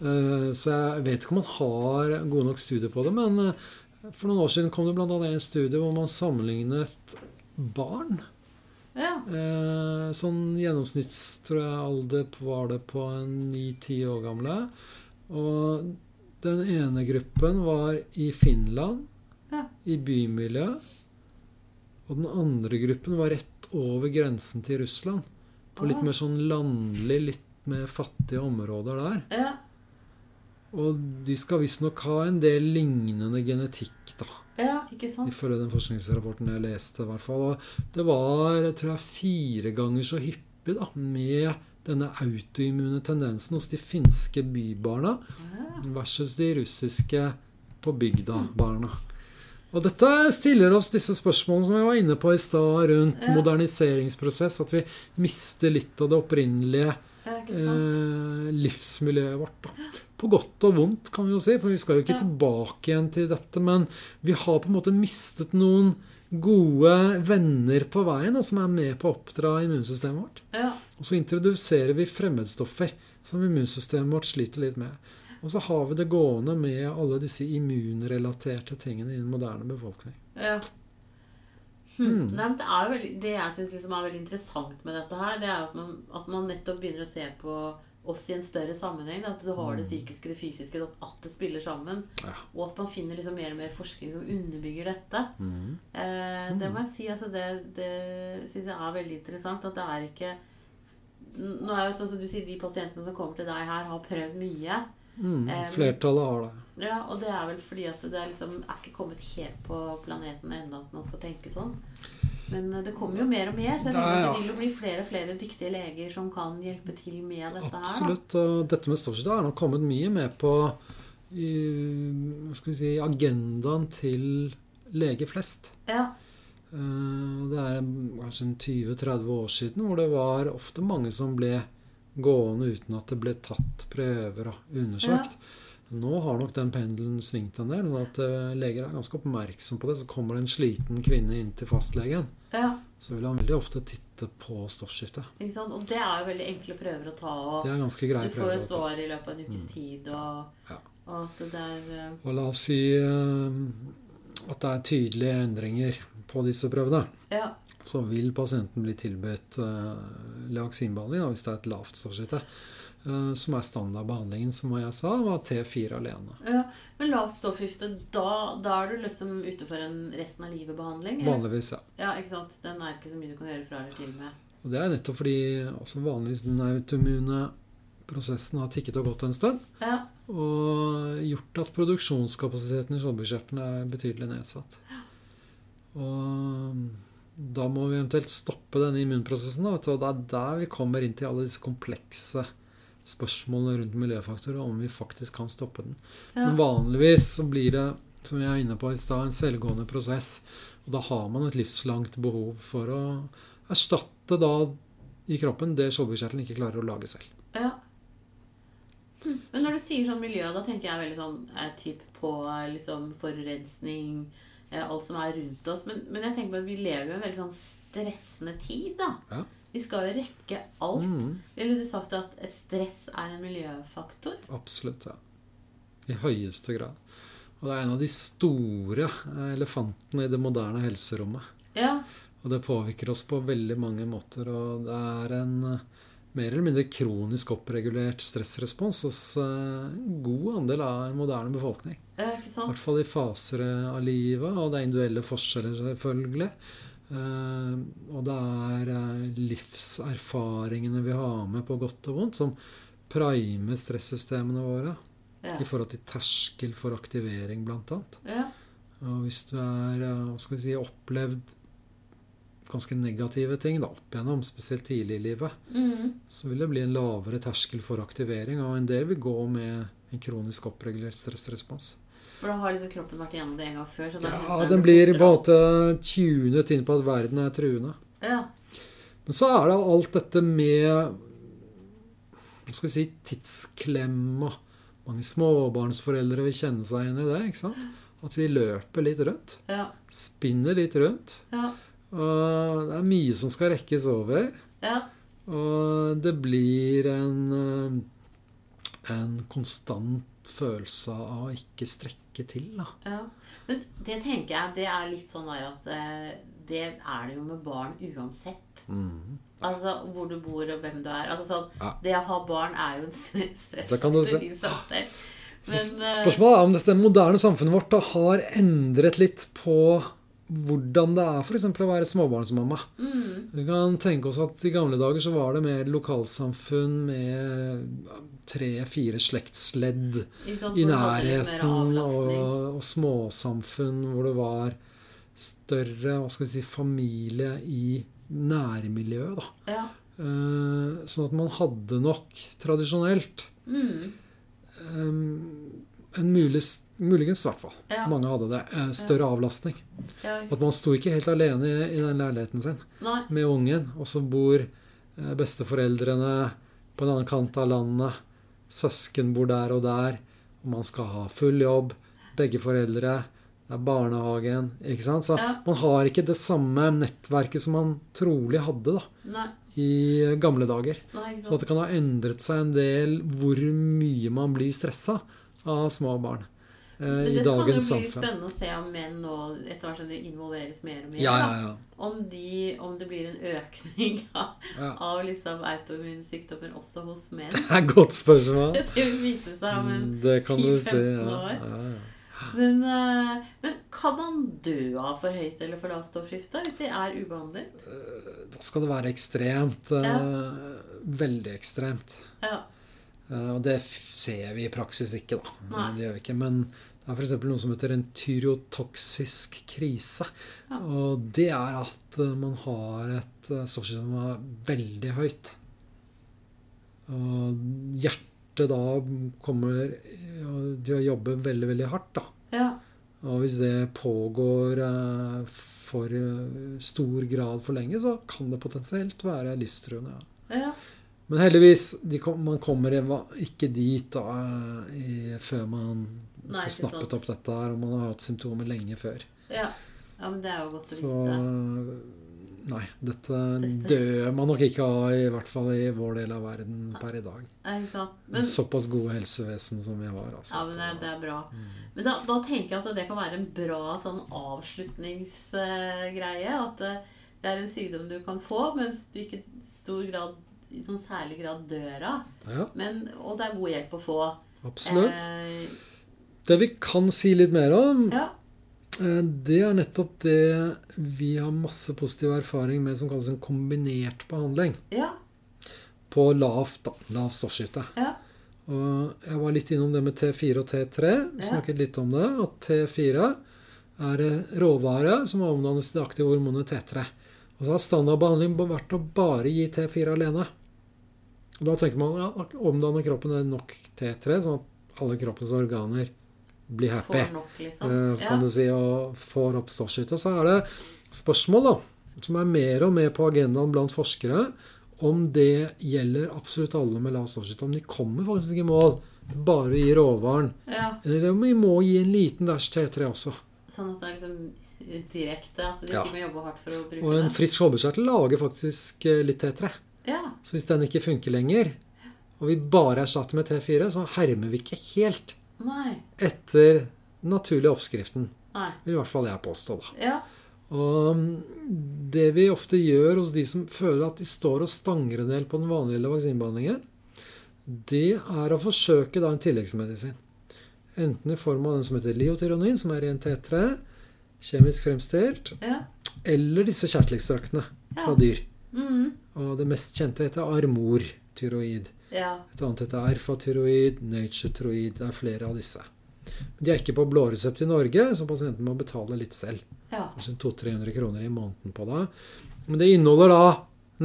Eh, Så jeg vet ikke om man har gode nok studier på det, men eh, for noen år siden kom det bl.a. en studie hvor man sammenlignet barn. Ja. Eh, Sånn gjennomsnitts, tror jeg, alder var det på en ni-ti år gamle. Og den ene gruppen var i Finland, Ja. i bymiljø. Og den andre gruppen var rett over grensen til Russland. På litt mer sånn landlig, litt mer fattige områder der. ja. Og de skal visstnok ha en del lignende genetikk, da. Ja, ikke sant? Ifølge den forskningsrapporten jeg leste, i hvert fall. Og det var jeg tror jeg, fire ganger så hyppig da, med denne autoimmune tendensen hos de finske bybarna Ja. versus de russiske på bygda-barna. Og dette stiller oss disse spørsmålene som vi var inne på i stad, rundt Ja. moderniseringsprosess. At vi mister litt av det opprinnelige eh, livsmiljøet vårt. Da. På godt og vondt, kan vi jo si, for vi skal jo ikke Ja. tilbake igjen til dette. Men vi har på en måte mistet noen gode venner på veien da, som er med på å oppdra immunsystemet vårt. Ja. Og så introduserer vi fremmedstoffer som immunsystemet vårt sliter litt med. Og så har vi det gående med alle disse immunrelaterte tingene i den moderne befolkning. ja. Hmm. Hm. Nei, men det, er veldig, det jeg syns liksom er veldig interessant med dette her, det er at man, at man nettopp begynner å se på oss i en større sammenheng. Da, at du har det psykiske, det fysiske, at, at det spiller sammen. Ja. Og at man finner liksom mer og mer forskning som underbygger dette. Mm. Eh, det må jeg si. Altså det det syns jeg er veldig interessant. At det er ikke Nå er jo sånn som du sier, De pasientene som kommer til deg her, har prøvd mye. Mm. Flertallet har det. Ja, Og det er vel fordi at det er liksom er ikke kommet helt på planeten ennå at man skal tenke sånn. Men eh, det kommer jo mer og mer, så jeg er- tenker at det vil jo bli flere og flere dyktige leger som kan hjelpe til med dette her. Absolutt. Og dette med stoffskifte har nok kommet mye med på i, hva skal vi si, agendaen til leger flest. Ja. Eh, Det er kanskje 20-30 år siden hvor det var ofte mange som ble gående uten at det ble tatt prøver og undersøkt. Nå har nok den pendelen svingt en del. og at eh, Leger er ganske oppmerksom på det. Så kommer det en sliten kvinne inn til fastlegen, ja. så vil han veldig ofte titte på stoffskiftet. Ikke sant? Og det er jo veldig enkle prøver å ta. Og Det er ganske greie du får jo svar i løpet av en ukes tid. Og, Ja. og at det er eh, Og la oss si eh, at det er tydelige endringer på disse prøvene. Ja. Så vil pasienten bli tilbudt uh, leaksinbehandling hvis det er et lavt stoffskifte. eh, som er standardbehandlingen, som jeg sa, var T4 alene. ja. Men lavt stoffskifte, da, da er du liksom ute for en resten av livet-behandling? Vanligvis, ja. Ja, ikke sant? Den er ikke så mye du kan gjøre fra eller til med. Og det er nettopp fordi også vanligvis den autoimmune prosessen har tikket og gått en stund. Ja. Og gjort at produksjonskapasiteten i skjoldbruskkjertelen er betydelig nedsatt. Og da må vi eventuelt stoppe denne immunprosessen. Da, og det er der vi kommer inn til alle disse komplekse spørsmålene rundt miljøfaktorer, om vi faktisk kan stoppe den. Ja. Men vanligvis så blir det, som jeg er inne på i stad, en selvgående prosess. Og da har man et livslangt behov for å erstatte da i kroppen det skjoldbruskkjertelen ikke klarer å lage selv. Ja. Hm. Men når du sier sånn miljø, da tenker jeg veldig sånn eh, typ på liksom forurensning, eh, alt som er rundt oss. Men, men jeg tenker på at vi lever i en veldig sånn stressende tid, da. Ja. Vi skal jo rekke alt. Mm, Ville du sagt at stress er en miljøfaktor? absolutt, ja. I høyeste grad. Og det er en av de store eh, elefantene i det moderne helserommet. Ja. Og det påvirker oss på veldig mange måter. Og det er en mer eller mindre kronisk oppregulert stressrespons hos eh, en god andel av en moderne befolkning. ikke I hvert fall i faser av livet, og det er individuelle forskjeller, selvfølgelig. Eh, og det er eh, livserfaringene vi har med på godt og vondt, som primer stressystemene våre Ja. i forhold til terskel for aktivering, blant annet. ja. Og hvis du er eh, hva skal vi si, opplevd ganske negative ting da, opp igjennom, spesielt tidlig i livet, Mm. så vil det bli en lavere terskel for aktivering. Og en del vil gå med en kronisk oppregulert stressrespons. For da har liksom kroppen vært igjennom det en gang før. Ja, den blir på en måte tunet inn på at verden er truende. Ja. Men så er det alt dette med hva skal vi si, tidsklemma. Mange småbarnsforeldre vil kjenne seg igjen i det. ikke sant? At vi løper litt rundt. Ja. Spinner litt rundt. Ja. Og det er mye som skal rekkes over. Ja. Og det blir en, eh, en konstant følelse av å ikke strekke til. da. ja. Men det tenker jeg, det er litt sånn der at eh, det er det jo med barn uansett. Altså hvor du bor og hvem du er. Altså sånn, Ja. Det å ha barn er jo en stressfaktor i seg selv. Men, eh, spørsmålet er om dette moderne samfunnet vårt da har endret litt på hvordan det er f.eks. å være småbarnsmamma. Mm, Vi kan tenke oss at I gamle dager så var det mer lokalsamfunn med tre-fire slektsledd i nærheten, og, og småsamfunn hvor det var større hva skal vi si, familie i nærmiljøet. da. Ja. Uh, Sånn at man hadde nok tradisjonelt Mm, um, en mulig, muligens i hvert fall. Ja. Mange hadde det. Større Større avlastning. ja, At man sto ikke helt alene i, den leiligheten sin Nei. med ungen. Og så bor eh, besteforeldrene på en annen kant av landet. Søsken bor der og der. Og man skal ha full jobb. Begge foreldre. Det er barnehagen. ikke sant? Så Ja. man har ikke det samme nettverket som man trolig hadde da, Nei. i gamle dager. Nei, Så det kan ha endret seg en del hvor mye man blir stressa av små barn eh, Men det kan jo bli samfunn. spennende å se om menn nå etter hvert som de involveres mer og mer. Ja, ja, ja. Om, de, om det blir en økning av, av liksom autoimmunsykdommer også hos menn. Det er et godt spørsmål. Det vil vise seg om en Mm, Det kan du 10-15 si. Ja. år. Men, eh, men kan man dø av for høyt eller for lavt stoffskifte hvis det er ubehandlet? Da skal det være ekstremt. eh, Veldig ekstremt. Ja. Eh, og det ser vi i praksis ikke, da. Nei. Det gjør vi ikke. Men det er f.eks. noe som heter en tyrotoksisk krise. Ja. Og det er at eh, man har et eh, stoffskifte som er veldig høyt. Og hjertet da kommer til å jobbe veldig, veldig hardt, da. ja. Og hvis det pågår eh, for stor grad for lenge, så kan det potensielt være livstruende. Ja. ja. Men heldigvis, kom, man kommer ikke dit da, i, før man Nei, få snappet opp dette her, og man har hatt symptomer lenge før. ja. Ja, men det er jo godt å Så vite. nei, dette Dette- dør man nok ikke av, i hvert fall i vår del av verden per i dag. Ja? Men, Såpass gode helsevesen som vi har. Altså. ja, men det, det er bra. Mm. Men da, da tenker jeg at det kan være en bra sånn avslutningsgreie. At det, det er en sykdom du kan få, mens du ikke i stor grad i sånn særlig grad dør av. Ja, Men, og det er god hjelp å få. absolutt. Eh, Det vi kan si litt mer om, ja. Eh, Det er nettopp det vi har masse positiv erfaring med som kalles en kombinert behandling. Ja. På lavt, Lav stoffskifte. Ja. Og jeg var litt innom det med T4 og T3. Vi Ja. snakket litt om det. At T4 er råvare som omdannes til det aktive hormonet T3. Og så har standardbehandling vært å bare gi T4 alene. Og da tenker man ja, omdanner kroppen er nok T3, sånn at alle kroppens organer blir happy nok, liksom. eh, Ja. kan du si, og får opp stoffskifte. Så er det spørsmål da, som er mer og mer på agendaen blant forskere, om det gjelder absolutt alle med lav stoffskifte. Om de kommer faktisk ikke i mål bare gi råvaren, ja. eller om vi må gi en liten dash T3 også. Sånn at det er liksom direkte. At du Ja. ikke må jobbe hardt for å bruke det? Og en frisk holdbeskjertel lager faktisk eh, litt T3. Ja. Så hvis den ikke funker lenger, og vi bare erstatter med T4, så hermer vi ikke helt Nei. etter naturlig oppskriften. Nei. Vil i hvert fall jeg påstå, da. Ja. Og mm, det vi ofte gjør hos de som føler at de står og stanger en del på den vanlige vaksinbehandlingen, det er å forsøke da en tilleggsmedisin. Enten i form av den som heter liotyronin, som er i en T3, kjemisk fremstilt, Ja. eller disse kjertelekstraktene fra Ja. dyr. Mm. Og det mest kjente heter armortyroid. Ja. Et annet heter erfatyroid, naturetroid. Det er flere av disse. Men de er ikke på blåresept i Norge, så pasienten må betale litt selv. Ja. Kanskje 200-300 kroner i måneden på det. Men det inneholder da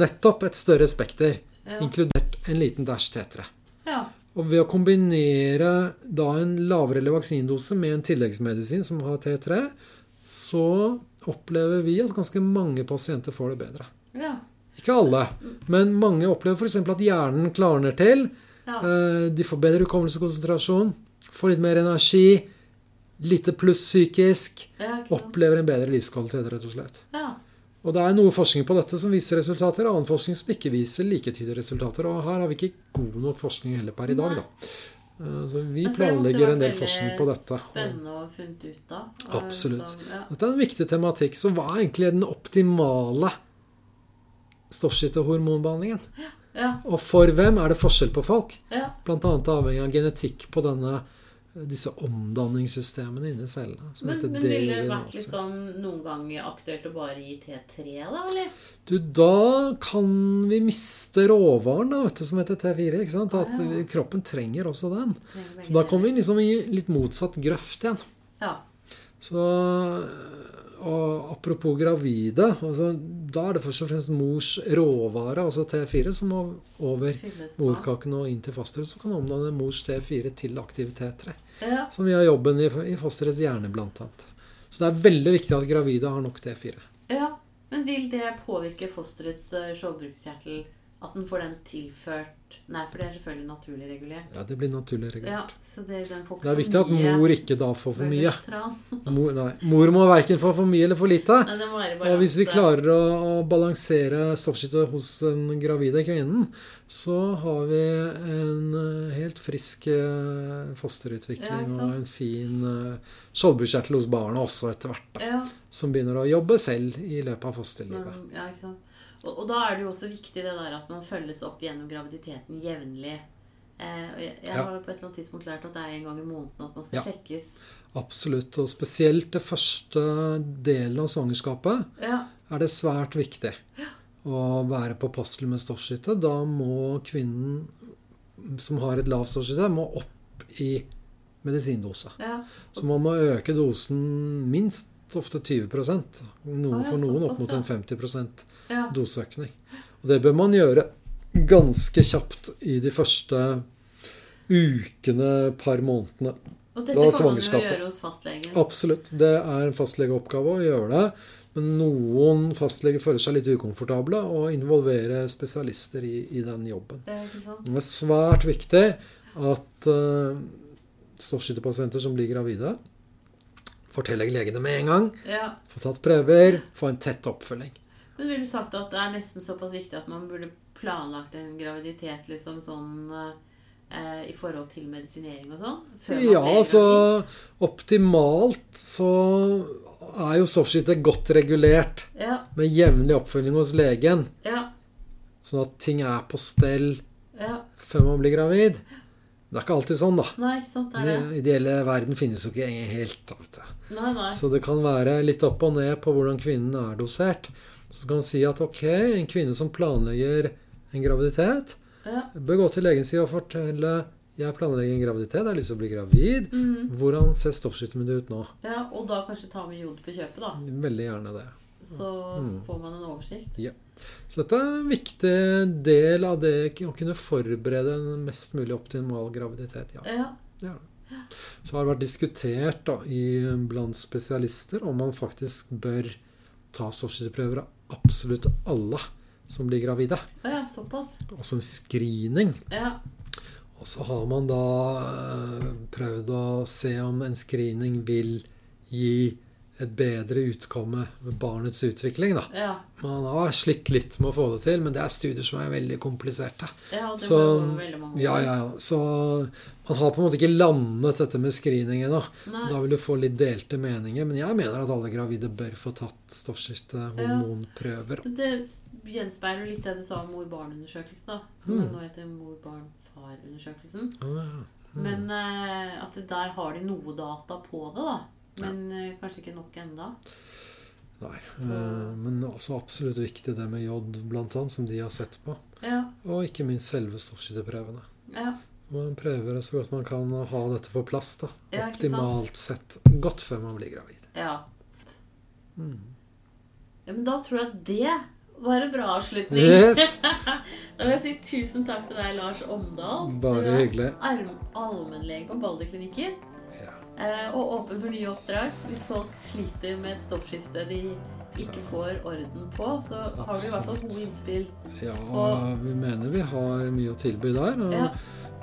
nettopp et større spekter, Ja. inkludert en liten dash T3. ja. Og ved å kombinere da en lavere Levaxin-dose med en tilleggsmedisin som har T3, så opplever vi at ganske mange pasienter får det bedre. ja. Ikke alle, men mange opplever f.eks. at hjernen klarner til. ja. eh, De får bedre hukommelse og konsentrasjon, får litt mer energi, lite pluss psykisk. ja? Opplever en bedre livskvalitet, rett og slett. Ja. Og det er noe forskning på dette som viser resultater, annen forskning som ikke viser like tydelige resultater. Og her har vi ikke god nok forskning heller per i dag, da. Eh, Så vi planlegger en del forskning på dette. Spennende å funnet ut av. Absolutt. Dette er en viktig tematikk. Så hva er egentlig den optimale stoffskiftehormonbehandlingen? Ja. Og for hvem er det forskjell på folk? ja. Blant annet avhengig av genetikk på denne, disse omdanningssystemene inni cellene. Men, men ville det vært liksom noen ganger aktuelt å bare gi T3, da? eller? Du, da kan vi miste råvaren da, vet du, som heter T4. ikke sant? At Ah, kroppen trenger også den. Trenger Så da kommer vi liksom i litt motsatt grøft igjen. Ja. Så, og apropos gravide, altså, da er det først og fremst mors råvare, altså T4, som må over morkaken og inn til fosteret, som kan omdanne mors T4 til aktiv T3. Ja. Som gjør jobben i, i fosterets hjerne, blant annet. Så det er veldig viktig at gravide har nok T4. ja. Men vil det påvirke fosterets eh, skjoldbruskkjertel? At den får den tilført Nei, for det er selvfølgelig naturlig regulert. Ja, det blir naturlig Ja, regulert. så det, Det er viktig at mor ikke da får for mye. Mor, nei, mor må verken få for mye eller for lite. Nei, Og hvis vi klarer å, å balansere stoffskiftet hos den gravide kvinnen, så har vi en eh, helt frisk fosterutvikling Ja, og en fin skjoldbuskjertel hos barna også etter hvert. da, Ja, Som begynner å jobbe selv i løpet av fosterlivet. ja, ikke sant. Og, og da er det jo også viktig det der at man følges opp gjennom graviditeten jevnlig. Eh, jeg jeg Ja. har på et eller annet tidspunkt lært at det er en gang i måneden at man skal Ja. sjekkes. Absolutt. Og spesielt det første delen av svangerskapet Ja, er det svært viktig å være påpasselig med stoffskiftet. Da må kvinnen som har et lavt stoffskifte, må opp i medisindose. ja, Så man må øke dosen minst ofte 20 noen, For noen opp mot en 50 ja. doseøkning. Og det bør man gjøre ganske kjapt i de første ukene, par månedene. Og dette kan man jo gjøre hos fastlegen. Absolutt. Det er en fastlegeoppgave å gjøre det. Men noen fastleger føler seg litt ukomfortable og involverer spesialister i, i den jobben. Ja, ikke sant? Det er svært viktig at uh, stoffskytterpasienter som blir gravide, forteller legene med en gang. Ja. Få tatt prøver, få en tett oppfølging. Men ville du sagt at det er nesten såpass viktig at man burde planlagt en graviditet liksom sånn eh, i forhold til medisinering og sånn? Ja, altså? Optimalt så er jo stoffskiftet godt regulert Ja, med jevnlig oppfølging hos legen, ja, sånn at ting er på stell ja. før man blir gravid. Det er ikke alltid sånn, da. Nei, sant, er det. Den ideelle verden finnes jo ikke helt. Nei, nei. Så det kan være litt opp og ned på hvordan kvinnen er dosert. Så kan man si at ok, en kvinne som planlegger en graviditet, Ja. bør gå til legen sin og fortelle jeg planlegger en graviditet, jeg har lyst til å bli gravid. Mm, Hvordan ser stoffskiftet mitt ut nå? ja, og da kanskje ta med jod på kjøpet, da. Veldig gjerne det. Så Mm. får man en oversikt. Ja. Så dette er en viktig del av det å kunne forberede en mest mulig optimal graviditet. Ja, Ja. er. Så har det vært diskutert da, i, blant spesialister om man faktisk bør ta stoffskifteprøver av absolutt alle som blir gravide. Å ja, såpass. Altså en screening. Ja. Og så har man da eh, prøvd å se om en screening vil gi et bedre utkomme med barnets utvikling. da. Ja. Man har slitt litt med å få det til, men det er studier som er veldig kompliserte. ja det Så, veldig mange ja, ja, ja. Så man har på en måte ikke landet dette med screening ennå. Nei. Da vil du få litt delte meninger. Men jeg mener at alle gravide bør få tatt stoffskiftehormonprøver. Det gjenspeiler litt det du sa om mor-barn-undersøkelsen, da. Som Mm. nå heter mor-barn-far-undersøkelsen. Ja, ja. Mm. Men uh, at der har de noe data på det, da. Men ja. kanskje ikke nok enda. Nei. Så- eh, Men også absolutt viktig det med jod, blant annet, som de har sett på. Ja, Og ikke minst selve stoffskitteprøvene. ja, Man prøver så godt man kan å ha dette på plass. da. Ja. Optimalt sett. Godt før man blir gravid. Ja. Mm. ja. Men da tror jeg at det var en bra avslutning. Yes! Da vil jeg si tusen takk til deg, Lars Omdal. Bare hyggelig. allmennlege på Balderklinikken. Eh, og åpen for nye oppdrag. Hvis folk sliter med et stoffskifte de ikke får orden på, så har du i hvert fall gode innspill. ja, Og- vi mener vi har mye å tilby der. Og Ja.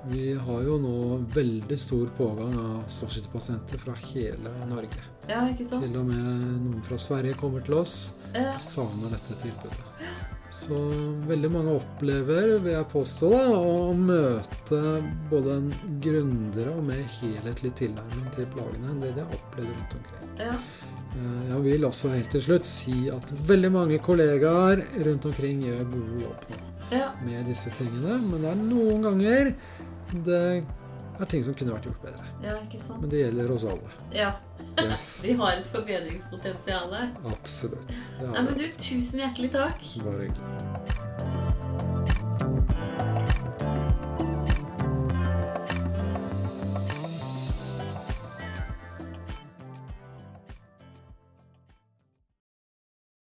vi har jo nå veldig stor pågang av stoffskiftepasienter fra hele Norge. Ja, ikke sant? Til og med noen fra Sverige kommer til oss. Ja. savner dette tilbudet. Så veldig mange opplever, vil jeg påstå, da, å møte både en grundigere og mer helhetlig tilnærming til plagene enn det de har opplevd rundt omkring. ja. Eh, Jeg vil også helt til slutt si at veldig mange kollegaer rundt omkring gjør god jobb nå ja. med disse tingene, men det er noen ganger det er ting som kunne vært gjort bedre. Ja, ikke sant? Men det gjelder oss alle. Ja. Yes, Vi har et forbedringspotensial. absolutt. Nei, men du, tusen hjertelig takk. Bare hyggelig.